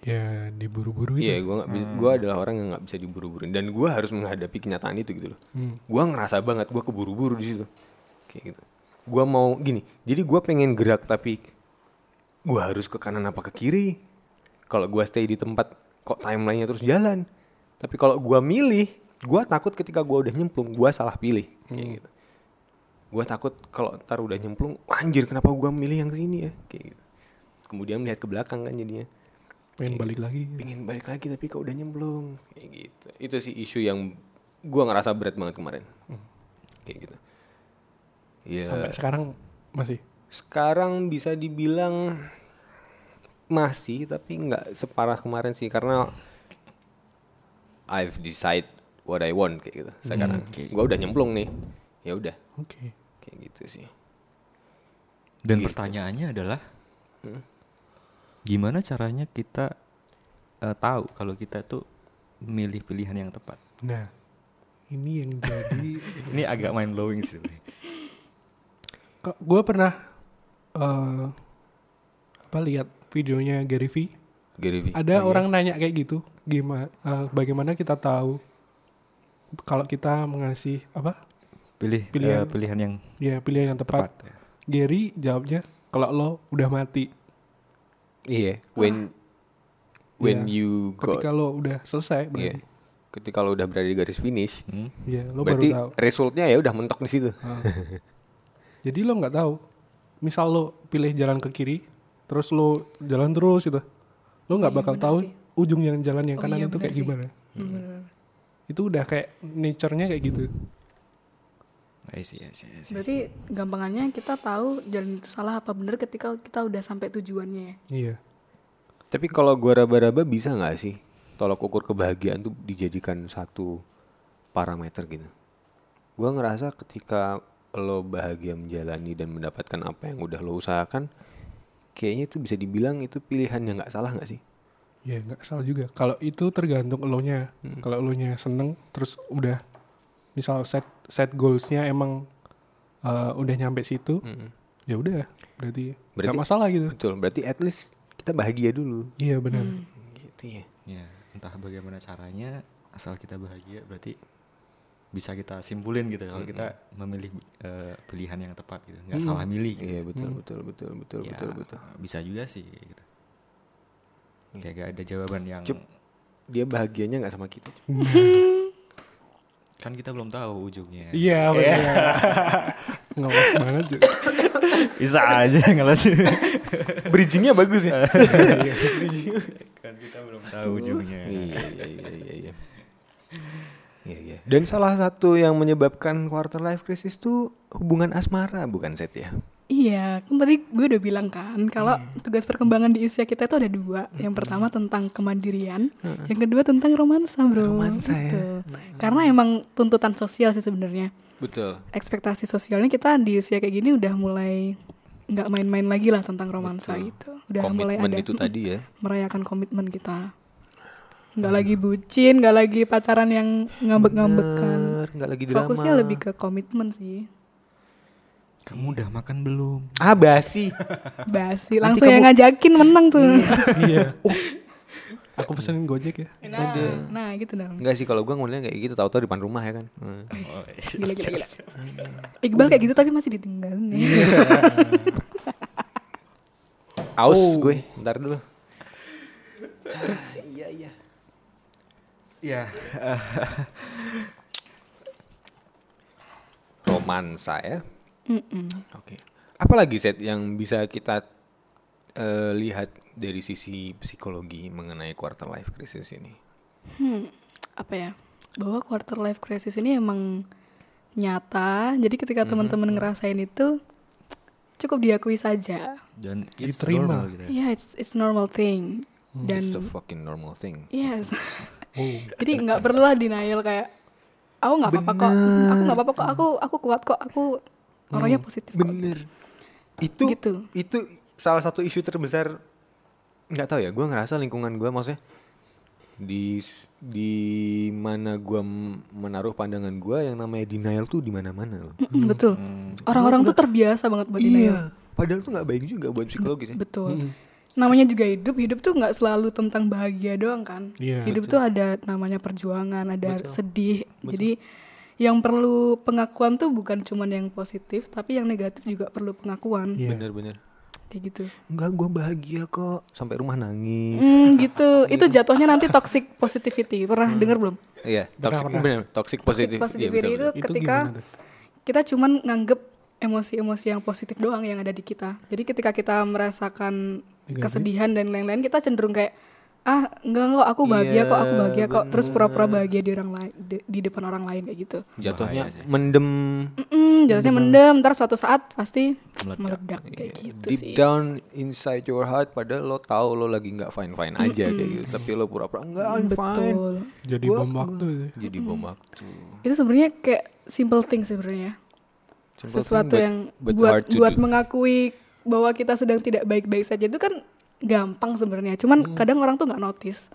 Ya diburu-buru Iya, itu. gue nggak bisa. Gue adalah orang yang nggak bisa diburu-buruin dan gue harus menghadapi kenyataan itu gitu loh. Hmm. Gue ngerasa banget gue keburu-buru di situ, kayak gitu. Gue mau gini, jadi gue pengen gerak tapi gue harus ke kanan apa ke kiri. Kalau gue stay di tempat, kok timelinenya terus jalan. Tapi kalau gue milih, gue takut ketika gue udah nyemplung, gue salah pilih, kayak gitu. Gue takut kalau ntar udah nyemplung, "Wah, anjir kenapa gue milih yang sini ya, kayak gitu. Kemudian melihat ke belakang kan jadinya Pengen balik lagi. pengen balik lagi tapi kok udah nyemplung. Kayak gitu. Itu sih isu yang gua ngerasa berat banget kemarin. Kayak gitu. Ya Sampai sekarang masih. sekarang bisa dibilang masih tapi nggak separah kemarin sih karena I've decide what I want kayak gitu. Sekarang gua udah nyemplung nih. Ya udah. Oke. kayak gitu sih. Dan Gitu. pertanyaannya adalah Hmm. Gimana caranya kita eh, tahu kalau kita tuh milih pilihan yang tepat. Nah, ini yang jadi *laughs* Ini agak mind blowing sih. gue pernah eh apa lihat videonya Gary V. Gary V Ada orang nanya kayak gitu, gimana bagaimana kita tahu kalau kita mengasih apa? Pilih Pilihan. pilihan pilihan yang Ya, pilihan yang tepat. tepat. ya. Gary jawabnya kalau lo udah mati. Iya when when Iya. you got Ketika lo udah selesai iya berarti. ketika lo udah berada di garis finish Hmm? Iya, lo berarti baru tahu. resultnya ya udah mentok di situ Ah. *laughs* Jadi lo nggak tahu. Misal lo pilih jalan ke kiri, terus lo jalan terus gitu. Lo nggak Iya, bakal bener tahu sih. ujung yang jalan yang Oh kanan iya, itu kayak sih. gimana. Hmm. Itu udah kayak nature-nya kayak gitu. I see, I see, I see. Berarti gampangannya kita tahu jalan itu salah apa bener ketika kita udah sampai tujuannya. Iya. tapi kalau gua raba-raba bisa nggak sih tolak ukur kebahagiaan tuh dijadikan satu parameter gitu gua ngerasa ketika lo bahagia menjalani dan mendapatkan apa yang udah lo usahakan kayaknya itu bisa dibilang itu pilihan yang nggak salah nggak sih Ya nggak salah juga. Kalau itu tergantung elonya. Hmm. Kalau elonya seneng, terus udah misal set set goalsnya emang uh, udah nyampe situ, Mm. ya udah berarti Berarti- nggak masalah gitu. betul berarti at least kita bahagia dulu Iya benar. Hmm. gitu ya Ya, entah bagaimana caranya, asal kita bahagia berarti bisa kita simpulin gitu kalau kita memilih eh, pilihan yang tepat gitu, nggak Hmm. salah milih. Gitu. iya betul betul betul betul Ya, betul betul Bisa juga sih kayak gitu. Kayak gak ada jawaban yang Cup. dia bahagianya nggak sama kita kan kita belum tahu ujungnya. Iya benar. *laughs* Ngelos banget juga. Bisa aja ngeles. bridgingnya bagus ya *laughs* kan kita belum tahu ujungnya. iya iya iya iya iya Iya, iya. Dan salah satu yang menyebabkan quarter life crisis tuh hubungan asmara bukan set ya. Iya, kan tadi gue udah bilang kan kalau tugas perkembangan di usia kita itu ada dua. Yang pertama tentang kemandirian, yang kedua tentang romansa, bro. Romansa ya. Gitu. Karena emang tuntutan sosial sih sebenarnya. Betul. Ekspektasi sosialnya kita di usia kayak gini udah mulai nggak main-main lagi lah tentang romansa Betul. gitu. Udah mulai Komitmen ada itu tadi ya. *laughs* merayakan komitmen kita. Nggak lagi bucin, nggak lagi pacaran yang ngambek-ngambekan. Nggak lagi drama. Fokusnya lebih ke komitmen sih. Kamu udah makan belum? ah basi. Basi, langsung yang ngajakin menang tuh. Iya. Aku pesenin Gojek ya. Nah, nah gitu dong. Enggak sih kalau gua ngeliatnya kayak gitu tahu-tahu di depan rumah ya kan. Hmm. Gila, gila, gila. *laughs* Iqbal kayak gitu tapi masih ditinggalin ya. *laughs* Aus gue, ntar dulu. iya iya. Ya, Romansa ya. Mm-mm. Oke. Apalagi set yang bisa kita eh, lihat dari sisi psikologi mengenai quarter life crisis ini? Hmm, apa ya? Bahwa quarter life crisis ini emang nyata. Jadi ketika teman-teman ngerasain itu cukup diakui saja. Dan it's Diterima. normal gitu ya. Yeah, it's it's normal thing. Dan It's a fucking normal thing. yes. *laughs* *laughs* Jadi nggak perlu lah denial kayak aku nggak apa-apa kok. Aku nggak apa-apa kok. Aku aku kuat kok. Aku orangnya positif kok. Bener. Itu Gitu. itu salah satu isu terbesar nggak tahu ya. Gue ngerasa lingkungan gue maksudnya di di mana gue menaruh pandangan gue yang namanya denial tuh di mana-mana loh. Mm, betul. Orang-orang tuh terbiasa banget buat denial. Iya. Padahal tuh nggak baik juga buat psikologis ya. Betul. Namanya juga hidup, hidup tuh nggak selalu tentang bahagia doang kan. Iya, hidup tuh ada namanya perjuangan, ada sedih. Jadi yang perlu pengakuan tuh bukan cuman yang positif, tapi yang negatif juga perlu pengakuan. Iya. Bener-bener. Kayak gitu. Enggak, gue bahagia kok. Sampai rumah nangis. Hmm, *laughs* gitu. Itu jatuhnya nanti toxic positivity. Pernah denger belum? Iya, toxic pernah. bener, toxic positif. Iya, positivity betul, itu betul. Itu ketika kita cuman nganggep emosi-emosi yang positif doang yang ada di kita. Jadi ketika kita merasakan Negatif. kesedihan dan lain-lain, kita cenderung kayak ah enggak enggak aku bahagia Iya, kok, aku bahagia kok. Terus pura-pura bahagia di orang lain di, di depan orang lain kayak gitu. Jatuhnya mendem. Mm-mm, jatuhnya mendem, ntar suatu saat pasti meledak, kayak gitu deep sih. down inside your heart padahal lo tahu lo lagi nggak fine fine aja kayak gitu. Tapi lo pura-pura enggak I'm fine. Betul. Jadi Gua- bom waktu jadi bom waktu. Itu sebenarnya kayak simple thing sebenarnya. Sesuatu thing, but- yang but buat buat do. mengakui bahwa kita sedang tidak baik-baik saja. Itu kan gampang sebenarnya. Cuman Hmm. kadang orang tuh nggak notice,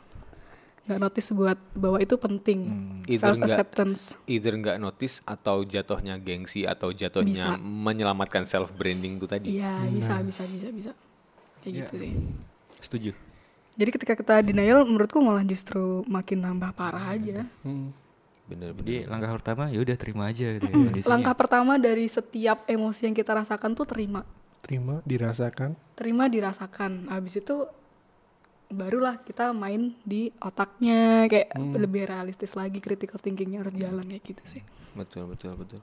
nggak notice buat bahwa itu penting. Hmm. Either Self acceptance. either nggak notice atau jatuhnya gengsi atau jatuhnya Bisa. menyelamatkan self branding tuh tadi Iya bisa bisa bisa bisa kayak gitu sih. Setuju. Jadi ketika kita denial, menurutku malah justru makin nambah parah aja. Hmm. bener Jadi bener langkah pertama ya udah terima aja gitu ya Mm. Langkah pertama dari setiap emosi yang kita rasakan tuh terima. Terima, dirasakan. terima dirasakan. Habis itu barulah kita main di otaknya. Kayak lebih realistis lagi critical thinkingnya harus jalan kayak gitu sih. Betul betul betul.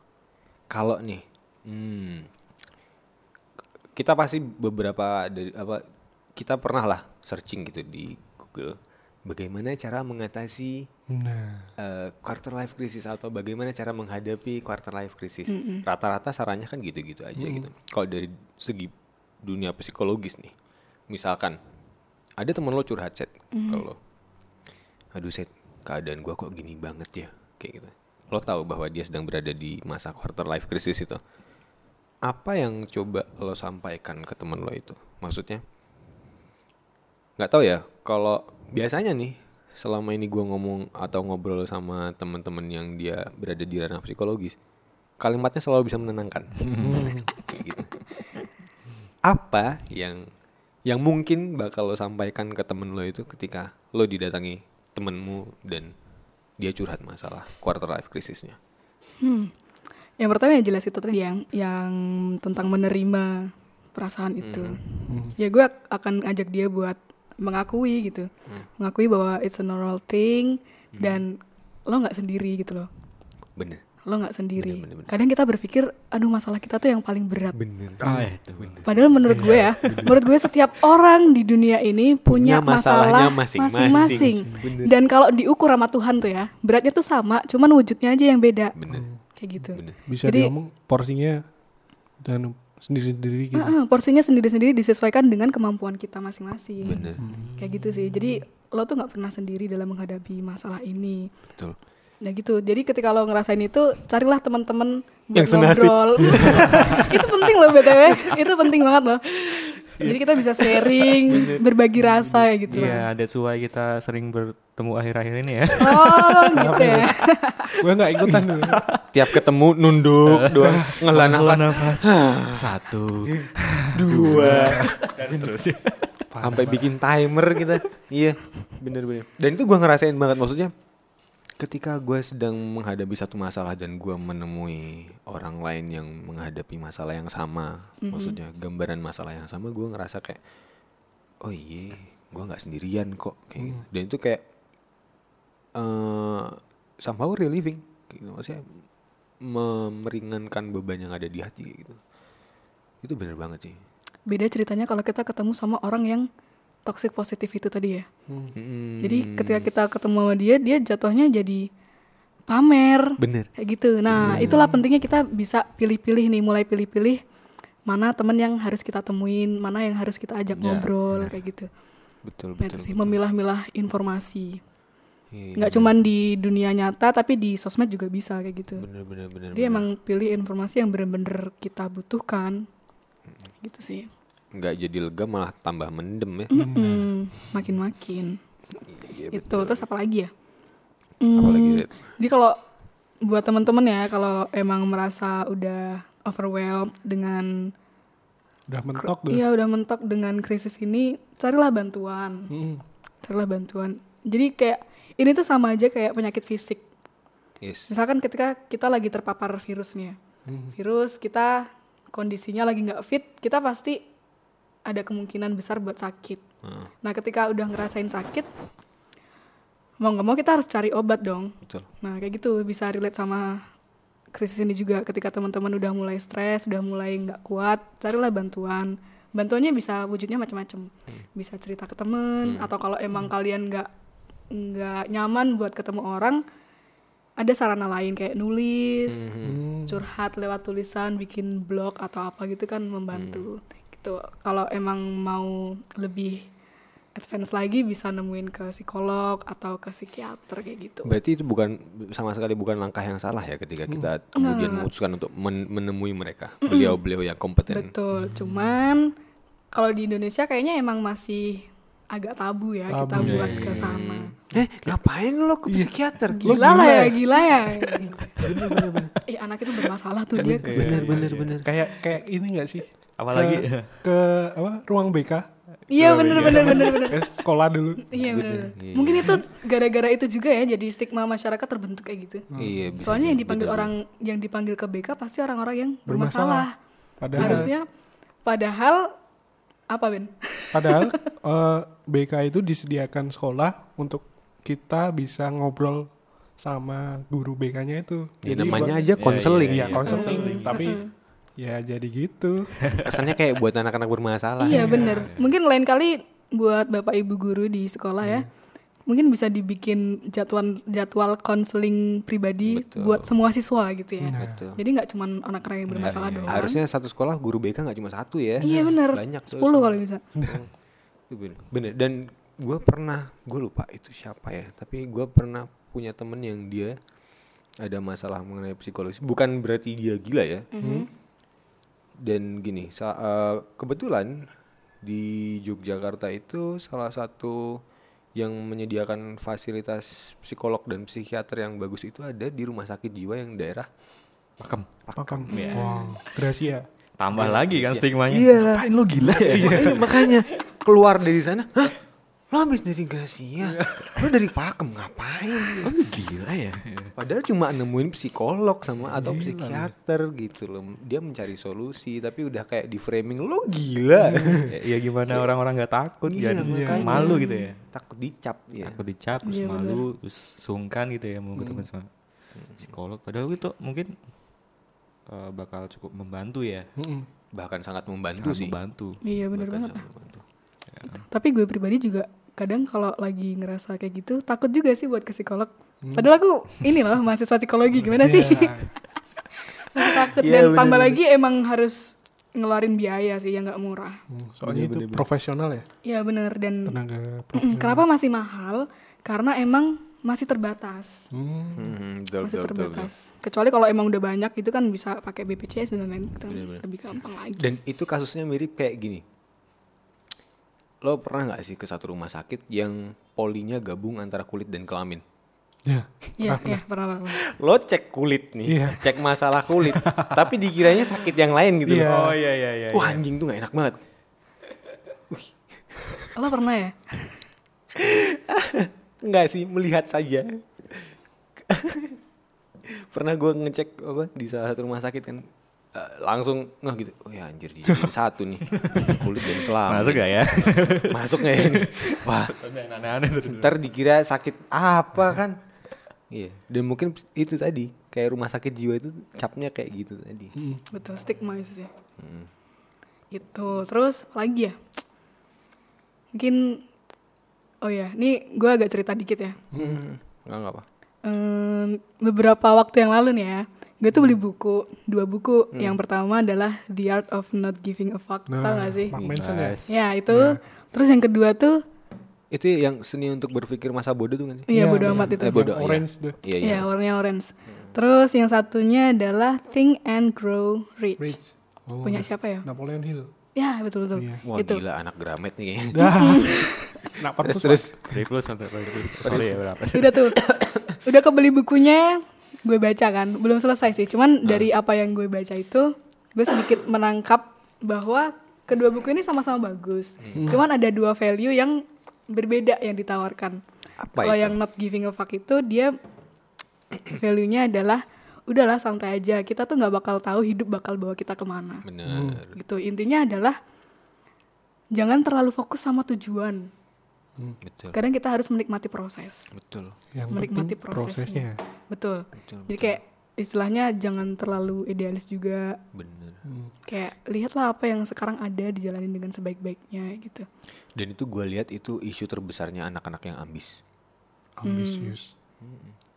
Kalau nih hmm, kita pasti beberapa dari apa kita pernah lah searching gitu di Google bagaimana cara mengatasi Nah, eh, quarter life crisis atau bagaimana cara menghadapi quarter life crisis. Rata-rata sarannya kan gitu-gitu aja gitu. Kalau dari segi dunia psikologis nih, misalkan ada teman lo curhat set kalau aduh set keadaan gua kok gini banget ya kayak gitu. Lo tahu bahwa dia sedang berada di masa quarter life crisis itu. Apa yang coba lo sampaikan ke teman lo itu? Maksudnya nggak tahu ya kalau biasanya nih selama ini gua ngomong atau ngobrol sama teman-teman yang dia berada di ranah psikologis kalimatnya selalu bisa menenangkan. Kayak gitu. apa yang yang mungkin bakal lo sampaikan ke temen lo itu ketika lo didatangi temenmu dan dia curhat masalah quarter life crisisnya hmm. yang pertama yang jelas itu tadi yang yang tentang menerima perasaan itu. Ya gue akan ajak dia buat mengakui gitu. Mengakui bahwa it's a normal thing dan lo nggak sendiri gitu loh. Bener. Lo nggak sendiri. Bener, bener, bener. kadang kita berpikir aduh masalah kita tuh yang paling berat. Bener. Ah, itu. Padahal menurut gue ya, menurut gue setiap orang di dunia ini punya, Punya masalahnya masalah masing-masing. Bener. Dan kalau diukur sama Tuhan tuh ya, beratnya tuh sama, cuman wujudnya aja yang beda. bener. Kayak gitu. bener. Bisa Jadi- diomong porsinya dan sendiri-sendiri gitu. Heeh, porsinya sendiri-sendiri disesuaikan dengan kemampuan kita masing-masing. bener Kayak gitu sih. Jadi lo tuh nggak pernah sendiri dalam menghadapi masalah ini. betul Nah gitu. Jadi ketika lo ngerasain itu, carilah teman-teman buat Yang senasib. ngobrol. *laughs* itu penting loh btw. itu penting banget loh. Jadi kita bisa sharing, berbagi rasa gitu lah. Iya, that's why kita sering bertemu akhir-akhir ini ya. Oh *laughs* gitu ya. Gue nggak ikutan dulu. tiap ketemu nunduk *laughs* doang ngelah nafas nafas. *sighs* Satu, dua *laughs* dan seterusnya. sampai bikin timer kita iya bener bener dan itu gua ngerasain banget maksudnya ketika gue sedang menghadapi satu masalah dan gua menemui orang lain yang menghadapi masalah yang sama maksudnya gambaran masalah yang sama gua ngerasa kayak oh iya gua nggak sendirian kok kayak gitu. dan itu kayak eh somehow relieving gitu. Maksudnya meringankan beban yang ada di hati gitu. Itu bener banget sih. Beda ceritanya kalau kita ketemu sama orang yang toxic positif itu tadi ya. Mm. Jadi ketika kita ketemu sama dia, dia jatuhnya jadi pamer. Bener. kayak gitu. Nah itulah pentingnya kita bisa pilih-pilih nih mulai pilih-pilih mana temen yang harus kita temuin mana yang harus kita ajak ngobrol kayak gitu. Betul Nah, betul. itu sih memilah-milah informasi Iya, nggak cuman di dunia nyata tapi di sosmed juga bisa kayak gitu. Bener bener bener. dia bener. emang pilih informasi yang bener-bener kita butuhkan. Gitu sih. Nggak jadi lega malah tambah mendem ya. Mm-mm, makin-makin. Iya itu terus apa lagi ya? Apalagi Hmm, jadi kalau buat teman-teman ya kalau emang merasa udah overwhelmed dengan Udah mentok iya udah mentok dengan krisis ini carilah bantuan. Mm. Carilah bantuan. Jadi kayak ini tuh sama aja kayak penyakit fisik. Yes. misalkan ketika kita lagi terpapar virusnya. Virus kita kondisinya lagi nggak fit kita pasti ada kemungkinan besar buat sakit. Heeh, nah ketika udah ngerasain sakit mau nggak mau kita harus cari obat dong. Betul. Nah, kayak gitu bisa relate sama krisis ini juga. Ketika teman-teman udah mulai stres, udah mulai nggak kuat, carilah bantuan. Bantuannya bisa wujudnya macam-macam. Bisa cerita ke temen atau kalau emang kalian nggak nggak nyaman buat ketemu orang, ada sarana lain kayak nulis, curhat lewat tulisan, bikin blog atau apa gitu kan membantu. Gitu. Kalau emang mau lebih advance lagi bisa nemuin ke psikolog atau ke psikiater kayak gitu. Berarti itu bukan sama sekali bukan langkah yang salah ya ketika kita kemudian memutuskan untuk men- menemui mereka, beliau-beliau yang kompeten. Betul, cuman kalau di Indonesia kayaknya emang masih agak tabu ya kita buat ke sana. Eh, ngapain lo ke psikiater? Gila lah ya, gila ya. *laughs* eh anak itu bermasalah tuh dia ke sana. Bener bener. Kayak kayak ini nggak sih? Apalagi? ke, ke apa ruang BK Iya bener bener bener *laughs* bener. ke sekolah dulu. Iya bener. Mungkin itu gara-gara itu juga ya jadi stigma masyarakat terbentuk kayak gitu. Iya, bisa Soalnya yang dipanggil betul. orang yang dipanggil ke BK pasti orang-orang yang bermasalah. Padahal Harusnya padahal apa Ben? padahal *laughs* eh, BK itu disediakan sekolah untuk kita bisa ngobrol sama guru BK-nya itu. Ya, Jadi namanya buat- aja konseling. Iya, konseling. Tapi ya jadi gitu. *laughs* Kesannya kayak buat anak-anak bermasalah. Iya bener. Mungkin lain kali buat bapak ibu guru di sekolah ya, mungkin bisa dibikin jadwal jadwal konseling pribadi Betul. buat semua siswa gitu ya. Betul. Jadi nggak cuma anak-anak yang bermasalah doang. Harusnya satu sekolah guru BK nggak cuma satu ya. Iya bener. Banyak 10 kalau bisa. Itu bener. bener. Dan gue pernah, gue lupa itu siapa ya. Tapi gue pernah punya temen yang dia ada masalah mengenai psikologis. Bukan berarti dia gila ya. Dan gini, sa- eh, kebetulan di Yogyakarta itu salah satu yang menyediakan fasilitas psikolog dan psikiater yang bagus itu ada di rumah sakit jiwa yang daerah Pakem. Pakem. Wow, Gracia. Tambah lagi kan stigmanya. Iya. Ngapain lo gila ya? Iya, makanya keluar dari sana, hah? Lo habis dari Gracia, lo dari Pakem ngapain? Oh gila ya. Padahal cuma nemuin psikolog sama atau psikiater gitu loh. Dia mencari solusi tapi udah kayak di framing lo gila. *laughs* ya, ya gimana orang-orang nggak takut Iya, jadi makanya. malu gitu ya. Takut dicap ya. Takut dicap terus Iya, malu terus sungkan gitu ya mau ketemu sama psikolog. Padahal itu mungkin eh, bakal cukup membantu ya. Mm-mm. Bahkan sangat membantu Sangat sih. membantu. Iya Bahkan banget. sangat membantu. Tapi gue pribadi juga kadang kalau lagi ngerasa kayak gitu takut juga sih buat ke psikolog. Padahal aku ini loh mahasiswa psikologi gimana sih? *laughs* Masih takut Iya, dan tambah bener-bener. lagi emang harus ngeluarin biaya sih yang nggak murah. Hmm, Soalnya itu profesional ya, Iya bener dan tenaga kenapa masih mahal? Karena emang masih terbatas. Hmm. Hmm, betul, masih betul. terbatas. Kecuali kalau emang udah banyak itu kan bisa pakai BPJS dan lain-lain lebih gampang lagi. Dan itu kasusnya mirip kayak gini. Lo pernah nggak sih ke satu rumah sakit yang polinya gabung antara kulit dan kelamin? Ya. Iya, iya, pernah, pernah. Lo cek kulit nih, Iya. cek masalah kulit, tapi dikiranya sakit yang lain gitu Iya. loh. iya iya iya. Wah anjing tuh gak enak banget. Lo pernah ya? Enggak sih, melihat saja. Pernah gue ngecek apa di salah satu rumah sakit kan eh, langsung nggak gitu. Oh ya anjir dijadiin satu nih *laughs* kulit dan kelamin. Masuk gak ya? *laughs* Masuk nggak ya ini? Wah, Aneh-aneh ntar dikira sakit apa kan? Iya. Dan mungkin itu tadi kayak rumah sakit jiwa itu capnya kayak gitu tadi. Betul, stigma itu sih. Itu. Terus lagi ya? Mungkin oh ya, ini gue agak cerita dikit ya. Hmm, nggak nggak apa. em, beberapa waktu yang lalu nih ya, gue tuh beli buku, dua buku. Yang pertama adalah The Art of Not Giving a Fuck, tau gak sih? Ya. Nice. Ya itu. Terus yang kedua tuh, Itu yang seni untuk berpikir masa bodoh tuh kan sih? iya Iya, bodo iya. amat itu. Eh, bodoh, iya. orange tuh. Iya, iya. Iya warnanya orange. Terus yang satunya adalah Think and Grow Rich. Rich. Oh, Punya siapa ya? Napoleon Hill. Ya betul betul. Iya. Wah itu. gila anak Gramet nih kayaknya. Nah, *laughs* terus terus. Dari plus sampai paling plus. Sorry ya berapa? Udah tuh. Udah kebeli bukunya, gue baca kan. Belum selesai sih. Cuman dari apa yang gue baca itu, gue sedikit menangkap bahwa kedua buku ini sama-sama bagus. Cuman ada dua value yang berbeda yang ditawarkan. Apa Kalau yang not giving a fuck itu dia *clears throat* value-nya adalah udahlah santai aja. Kita tuh nggak bakal tahu hidup bakal bawa kita ke mana. Bener. Gitu. Intinya adalah jangan terlalu fokus sama tujuan. Betul. Kadang kita harus menikmati proses. Betul. Yang menikmati penting prosesnya. Betul. Betul. Jadi kayak istilahnya jangan terlalu idealis juga. Bener. Kayak lihatlah apa yang sekarang ada dijalanin dengan sebaik-baiknya gitu. Dan itu gue lihat itu isu terbesarnya anak-anak yang ambis. ambisius.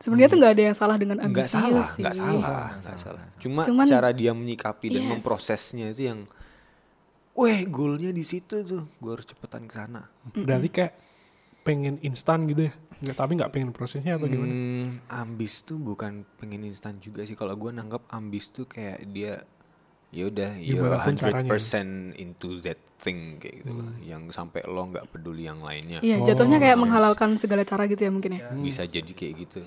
Sebenarnya tuh nggak ada yang salah dengan Enggak ambisius salah, sih. enggak salah, enggak salah. Cuma Cuman- cara dia menyikapi dan Yes. memprosesnya itu yang Weh, goalnya di situ tuh. Gue harus cepetan ke sana. Berarti kayak pengen instan gitu ya. Nggak, tapi nggak pengen prosesnya atau gimana? Hmm, ambis tuh bukan pengen instan juga sih. Kalau gue nanggap ambis tuh kayak dia ya udah you're caranya. 100% into that thing kayak gitu lah. Yang sampai lo nggak peduli yang lainnya. Iya, jatuhnya kayak yes. menghalalkan segala cara gitu ya mungkin ya. Bisa jadi kayak gitu.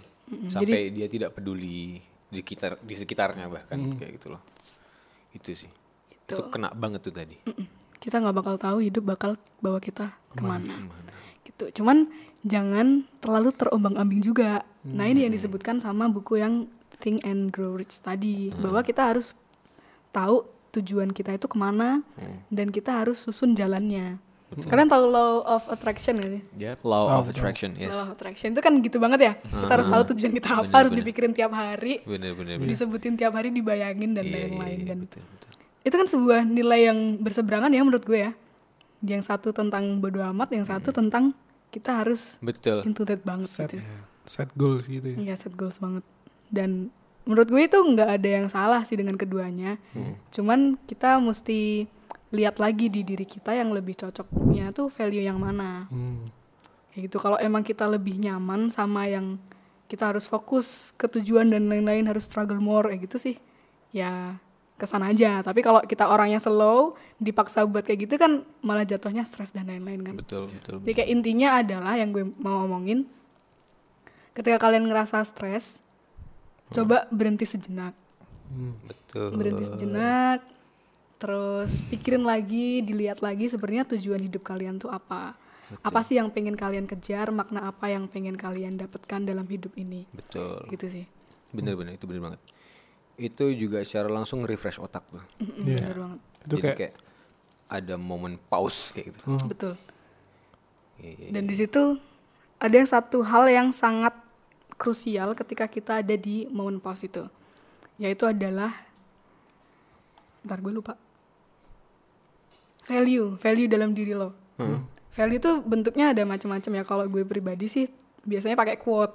Sampai dia tidak peduli di sekitar di sekitarnya bahkan kayak gitu loh. Itu sih. Itu, kena banget tuh tadi. Kita nggak bakal tahu hidup bakal bawa kita ke mana. Gitu. Cuman jangan terlalu terombang-ambing juga. Nah ini yang disebutkan sama buku yang Think and Grow Rich tadi, bahwa kita harus tahu tujuan kita itu ke mana dan kita harus susun jalannya. Kalian tahu law of attraction gak sih? Yep. Law of attraction, yes. Law of attraction itu kan gitu banget ya. Kita harus tahu tujuan kita apa, Bener, harus bener. dipikirin tiap hari, Bener bener bener. disebutin tiap hari, dibayangin dan Iya, iya, lain-lain iya, kan. betul, betul. Itu kan sebuah nilai yang berseberangan ya menurut gue ya. Yang satu tentang bodo amat, yang satu tentang kita harus Betul. into that banget Set, gitu. set goals gitu ya. Iya set goals banget. Dan menurut gue itu nggak ada yang salah sih dengan keduanya. Cuman kita mesti lihat lagi di diri kita yang lebih cocoknya tuh value yang mana. Hmm. Kayak gitu. Kalau emang kita lebih nyaman sama yang kita harus fokus ke tujuan dan lain-lain harus struggle more kayak gitu sih. Ya ke sana aja. Tapi kalau kita orangnya slow, dipaksa buat kayak gitu kan malah jatuhnya stres dan lain-lain kan. Betul betul. Jadi kayak intinya adalah yang gue mau ngomongin, ketika kalian ngerasa stres, coba berhenti sejenak, Betul. berhenti sejenak, terus pikirin lagi, dilihat lagi sebenarnya tujuan hidup kalian tuh apa, apa sih yang pengen kalian kejar, makna apa yang pengen kalian dapatkan dalam hidup ini, Betul. gitu sih, Bener bener itu bener banget. Itu juga secara langsung refresh otak tuh. Mm-mm, Iya. bener banget, Itu Jadi kayak, kayak, ada momen pause kayak gitu. hmm, betul. Iya, iya, Dan di situ ada yang satu hal yang sangat krusial ketika kita ada di momen pause itu, yaitu adalah, ntar gue lupa, value, value dalam diri lo. Value itu bentuknya ada macam-macam ya. Kalau gue pribadi sih biasanya pakai quote,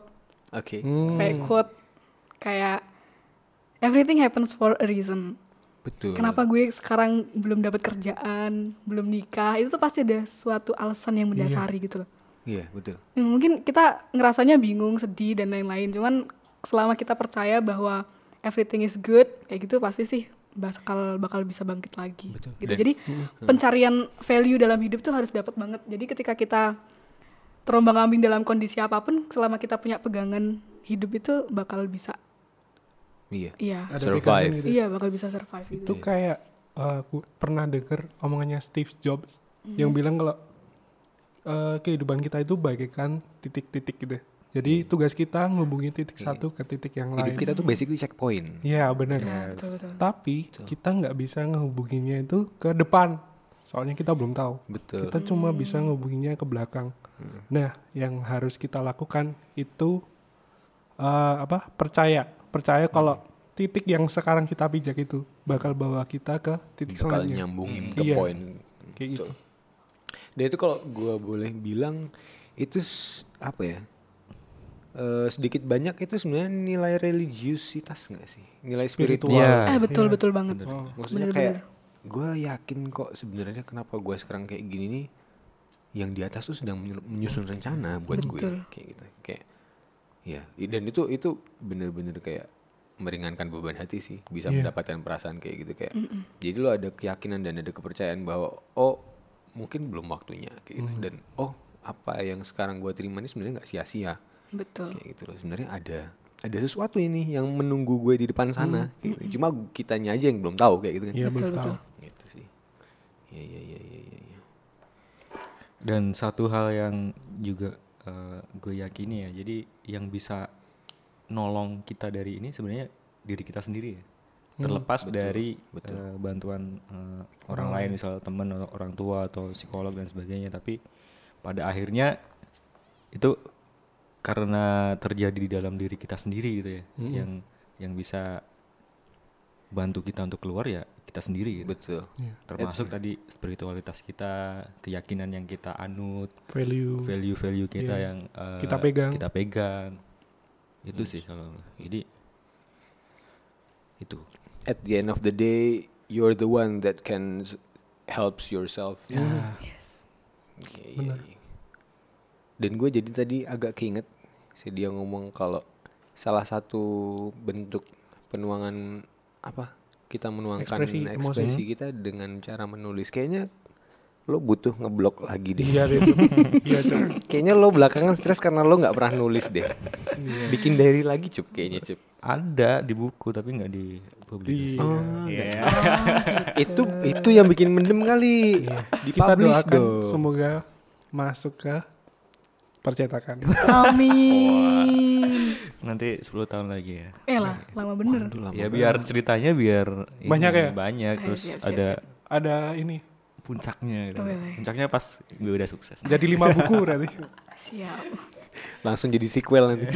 Oke. hmm, kayak quote kayak everything happens for a reason. Betul. Kenapa gue sekarang belum dapat kerjaan, belum nikah? Itu tuh pasti ada suatu alasan yang mendasari gitu loh. Iya betul. Ya, mungkin kita ngerasanya bingung, sedih dan lain-lain. Cuman selama kita percaya bahwa everything is good, kayak gitu pasti sih bakal bakal bisa bangkit lagi. Betul. Gitu. Dan- Jadi pencarian value dalam hidup tuh harus dapat banget. Jadi ketika kita terombang-ambing dalam kondisi apa pun, selama kita punya pegangan hidup itu bakal bisa, Iya. iya, ada Survive. gitu. iya bakal bisa survive Itu gitu. kayak uh, aku pernah denger omongannya Steve Jobs yang bilang kalau uh, kehidupan kita itu bagaikan titik-titik gitu. Jadi tugas kita ngehubungi titik satu ke titik yang Hidup lain. kita tuh basically checkpoint. Iya benar. Betul, betul. Tapi kita nggak bisa ngehubunginya itu ke depan. Soalnya kita belum tahu. Betul. Kita cuma bisa ngehubunginya ke belakang. Nah, yang harus kita lakukan itu uh, apa? Percaya, percaya kalau titik yang sekarang kita pijak itu bakal bawa kita ke titik Bakal selanjutnya. nyambungin ke Iya. poin. Kayak gitu. Dan itu kalau gua boleh bilang itu apa ya? eh, sedikit banyak itu sebenarnya nilai religiusitas nggak sih? Nilai spiritual. Iya. Eh betul Iya. betul banget. Oh. Maksudnya Bener-bener. kayak gue yakin kok sebenarnya kenapa gue sekarang kayak gini nih yang di atas tuh sedang menyu- menyusun rencana buat gue kayak gitu kayak ya dan itu itu bener-bener kayak meringankan beban hati sih bisa Iya. mendapatkan perasaan kayak gitu kayak jadi lo ada keyakinan dan ada kepercayaan bahwa oh mungkin belum waktunya kayak gitu dan oh apa yang sekarang gue terima ini sebenarnya nggak sia-sia Betul. kayak gitu loh sebenarnya ada ada sesuatu ini yang menunggu gue di depan sana kayak gitu. cuma kitanya aja yang belum tahu kayak gitu kan Iya Betul, belum betul. gitu sih ya ya ya ya, ya. Dan satu hal yang juga eh, gue yakini ya, jadi yang bisa nolong kita dari ini sebenarnya diri kita sendiri ya. Terlepas dari eh, bantuan eh, orang lain, misal teman atau orang tua atau psikolog dan sebagainya, tapi pada akhirnya itu karena terjadi di dalam diri kita sendiri gitu ya, yang yang bisa bantu kita untuk keluar ya kita sendiri gitu. betul Iya. termasuk tadi spiritualitas kita keyakinan yang kita anut Value. value-value kita Iya. yang eh, Kita pegang. kita pegang itu sih kalau jadi itu at the end of the day you're the one that can helps yourself Yes. Iya, iya, iya. dan gue jadi tadi agak keinget si dia ngomong kalau salah satu bentuk penuangan apa kita menuangkan Ekspresi ekspresi, emosi. kita dengan cara menulis. Kayaknya lo butuh ngeblok lagi deh. Iya. Iya *laughs* kayaknya lo belakangan stres karena lo nggak pernah nulis deh. Bikin diary lagi cup kayaknya cup. Ada di buku tapi nggak dipublikasi Iya. itu itu yang bikin mendem kali. Di Kita doakan dong. semoga masuk ke percetakan. Amin. nanti 10 tahun lagi ya Eh lah, lama bener. ya biar ceritanya biar ini, Banyak ya? banyak Eh, terus siap, siap, ada siap. Ada ini. puncaknya gitu. Oh, iya. puncaknya pas gue udah sukses Jadi lima buku berarti. Siap. langsung jadi sequel nanti *laughs*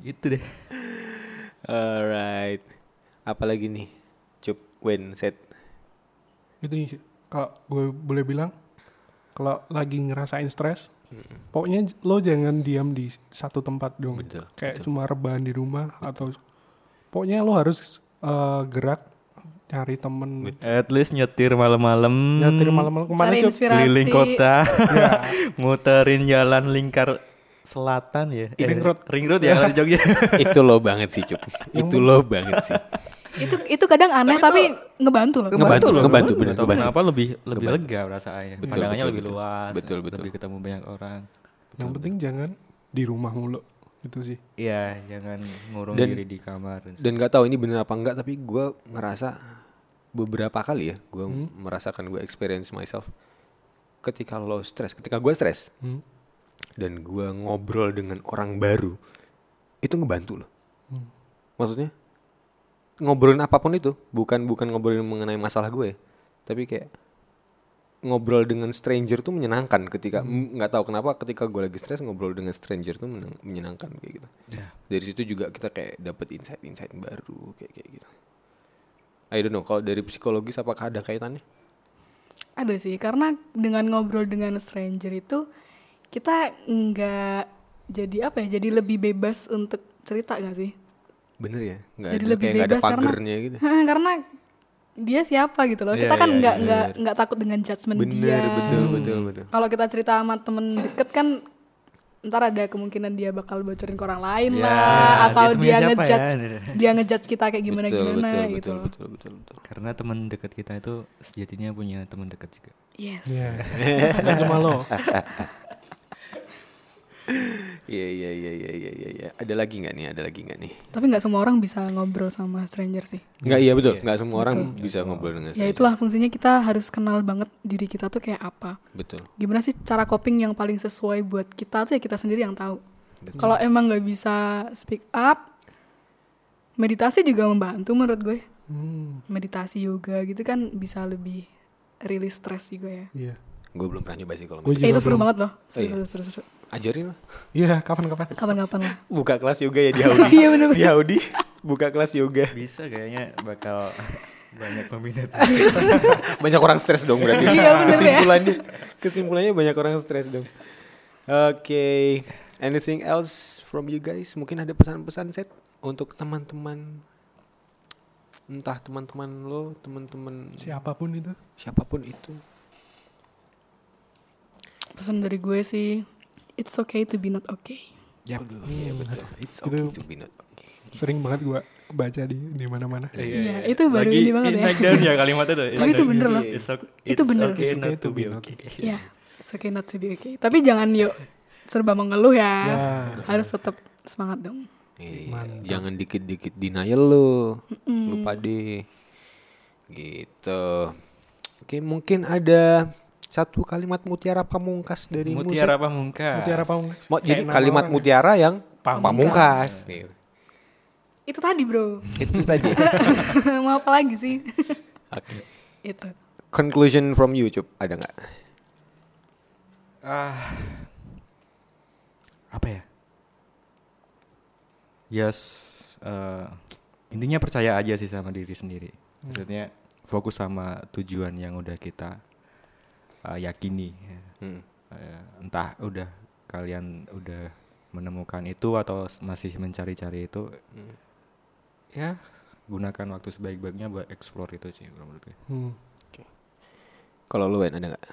gitu deh alright apalagi nih cup Wen set Itu nih. Kalau gue boleh bilang, kalau lagi ngerasain stres, pokoknya j- lo jangan diam di satu tempat dong. Betul, Kayak cuma rebahan di rumah atau pokoknya lo harus eh, gerak cari temen. At least nyetir malam-malam. Nyetir malam-malam. Ke mana Cari inspirasi. keliling kota. *laughs* Ya. muterin jalan lingkar selatan ya. Eh, Ring road. ring road ya kalau di Jogja. Itu lo banget sih cup itu lo banget sih itu itu kadang aneh tapi, ngebantu loh. ngebantu lo ngebantu bener ngebantu kenapa lebih lebih lega perasaannya Betul, pandangannya betul, lebih betul. luas Betul, betul. lebih ketemu banyak orang Yang penting jangan di rumah mulu. Itu sih. Iya jangan ngurung Dan- diri di kamar dan nggak tahu ini bener apa enggak tapi gue ngerasa beberapa kali ya gue merasakan gue experience myself ketika lo stres ketika gue stres Hmm. dan gue ngobrol dengan orang baru itu ngebantu loh maksudnya ngobrolin apa pun itu bukan bukan ngobrolin mengenai masalah gue tapi kayak ngobrol dengan stranger tuh menyenangkan ketika m- nggak tahu kenapa ketika gue lagi stres ngobrol dengan stranger tuh meneng- menyenangkan kayak gitu dari situ juga kita kayak dapet insight-insight baru kayak kayak gitu I don't know kalau dari psikologis apakah ada kaitannya Ada sih, karena dengan ngobrol dengan stranger itu kita nggak jadi apa ya? Jadi lebih bebas untuk cerita nggak sih? Bener ya nggak Jadi ada lebih kayak ada bebas karena- gitu *laughs* karena dia siapa gitu loh. Iya, kita kan iya, nggak iya. nggak nggak takut dengan judgement bener dia. betul betul betul Kalau kita cerita sama temen deket kan ntar ada kemungkinan dia bakal bocorin ke orang lain Ya, lah atau dia dia siapa ngejudge ya? dia ngejudge kita kayak gimana betul, gimana betul, gitu. betul, betul, betul, betul. karena teman dekat kita itu sejatinya punya teman dekat juga Yes. Iya. *laughs* Nggak cuma lo. *laughs* Iya iya iya iya iya iya. iya. Ada lagi nggak nih? Ada lagi nggak nih? Tapi nggak semua orang bisa ngobrol sama stranger sih. Nggak iya betul. Nggak semua orang bisa ngobrol dengan Ya stranger. itulah fungsinya kita harus kenal banget diri kita tuh kayak apa. Betul. Gimana sih cara coping yang paling sesuai buat kita tuh ya kita sendiri yang tahu. Kalau emang nggak bisa speak up, meditasi juga membantu menurut gue. Hmm. Meditasi yoga gitu kan bisa lebih rilis stres juga ya. Iya. Gue belum pernah nyoba sih kalau. Eh, itu seru belum. banget loh. Seru, iya. seru, seru, seru. Ajarin lah. Iya, kapan-kapan. Kapan-kapan lah. Buka kelas yoga ya di *laughs* Audi. Iya, bener-bener. Di Audi. Buka kelas yoga. bisa kayaknya bakal banyak peminat *laughs* Banyak orang stres dong berarti. Iya, ya. Kesimpulannya. Kesimpulannya banyak orang stres dong. Oke. Anything else from you guys? Mungkin ada pesan-pesan set untuk teman-teman entah teman-teman lo, teman-teman Siapa pun itu. siapa pun itu. Pesan dari gue sih, it's okay to be not okay. Yap. Aduh, iya betul. It's Itu- okay to be not okay. Sering banget gua baca di di mana-mana. Iya, itu baru ini banget ya. naik daun ya kalimatnya tuh. Tapi itu bener loh. It's okay, Itu bener. okay It's okay not to be okay. Ya, it's okay not to be okay. Tapi jangan yuk serba mengeluh ya. Ya. Harus tetap semangat dong. Iya, Mantap. jangan dikit-dikit denial lo. Lupa deh. Gitu. Oke, mungkin ada satu kalimat mutiara pamungkas dari Mutiara Pamungkas. Mutiara Pamungkas. Jadi kalimat orang ya. mutiara yang Pamungkas. pamungkas. Gitu. Itu tadi bro. Itu tadi. *laughs* Mau apa lagi sih? Oke. itu. Conclusion from you, Cup. Ada nggak? Ah. Apa ya? Yes, eh, intinya percaya aja sih sama diri sendiri. Maksudnya fokus sama tujuan yang udah kita eh, yakini. ya. Hmm. Eh, entah udah kalian udah menemukan itu atau masih mencari-cari itu, ya gunakan waktu sebaik-baiknya buat explore itu sih kalau menurut gue. Hmm. Kalau lu Wen, ada nggak?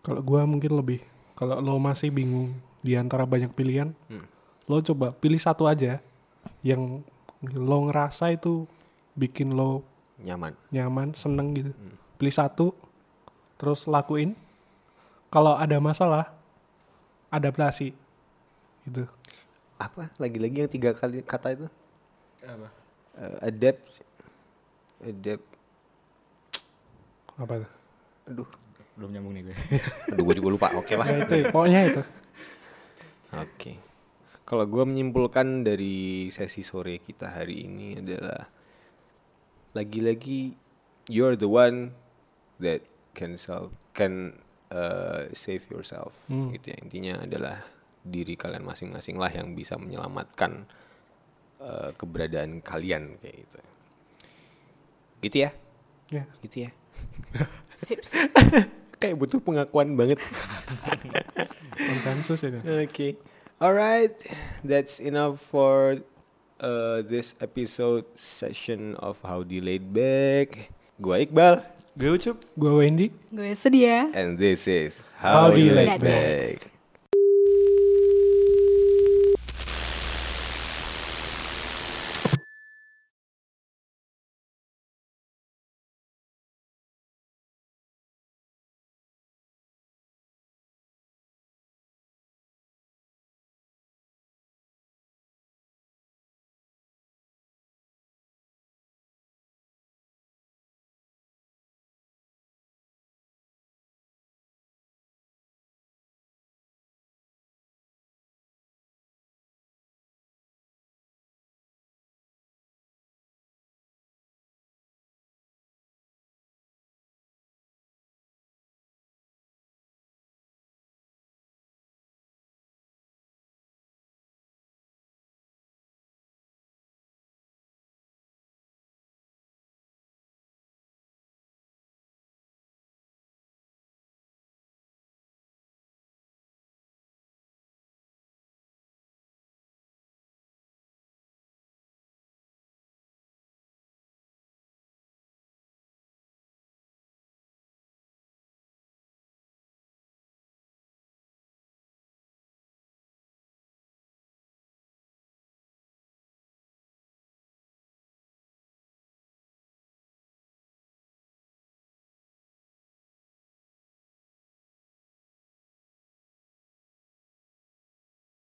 Kalau gua mungkin lebih. Kalau lo masih bingung di antara banyak pilihan, Hmm. lo coba pilih satu aja yang lo ngerasa itu bikin lo Nyaman. nyaman, seneng gitu. Hmm. Pilih satu, terus lakuin. Kalau ada masalah, adaptasi. Gitu. Apa? Lagi-lagi yang tiga kali kata itu? Apa? Eh, adapt. Adapt. Apa tuh? Aduh. Belum nyambung nih gue. *laughs* Aduh, gue juga lupa. Oke lah. Ya itu, pokoknya itu. Oke. Kalau gue menyimpulkan dari sesi sore kita hari ini adalah lagi-lagi you're the one that can self can uh, save yourself. Hmm. Gitu ya. Intinya adalah diri kalian masing-masing lah yang bisa menyelamatkan uh, keberadaan kalian kayak gitu. Gitu ya? Ya. Gitu ya. *laughs* Sip, sip. *laughs* Kayak butuh pengakuan banget. *laughs* Konsensus itu. Okay. Alright. That's enough for uh, this episode session of How Laid Back. Gua Iqbal. Gue ucup. Gua Wendy. Gue sedia. And this is Howdy Howdy Laid Laid Back.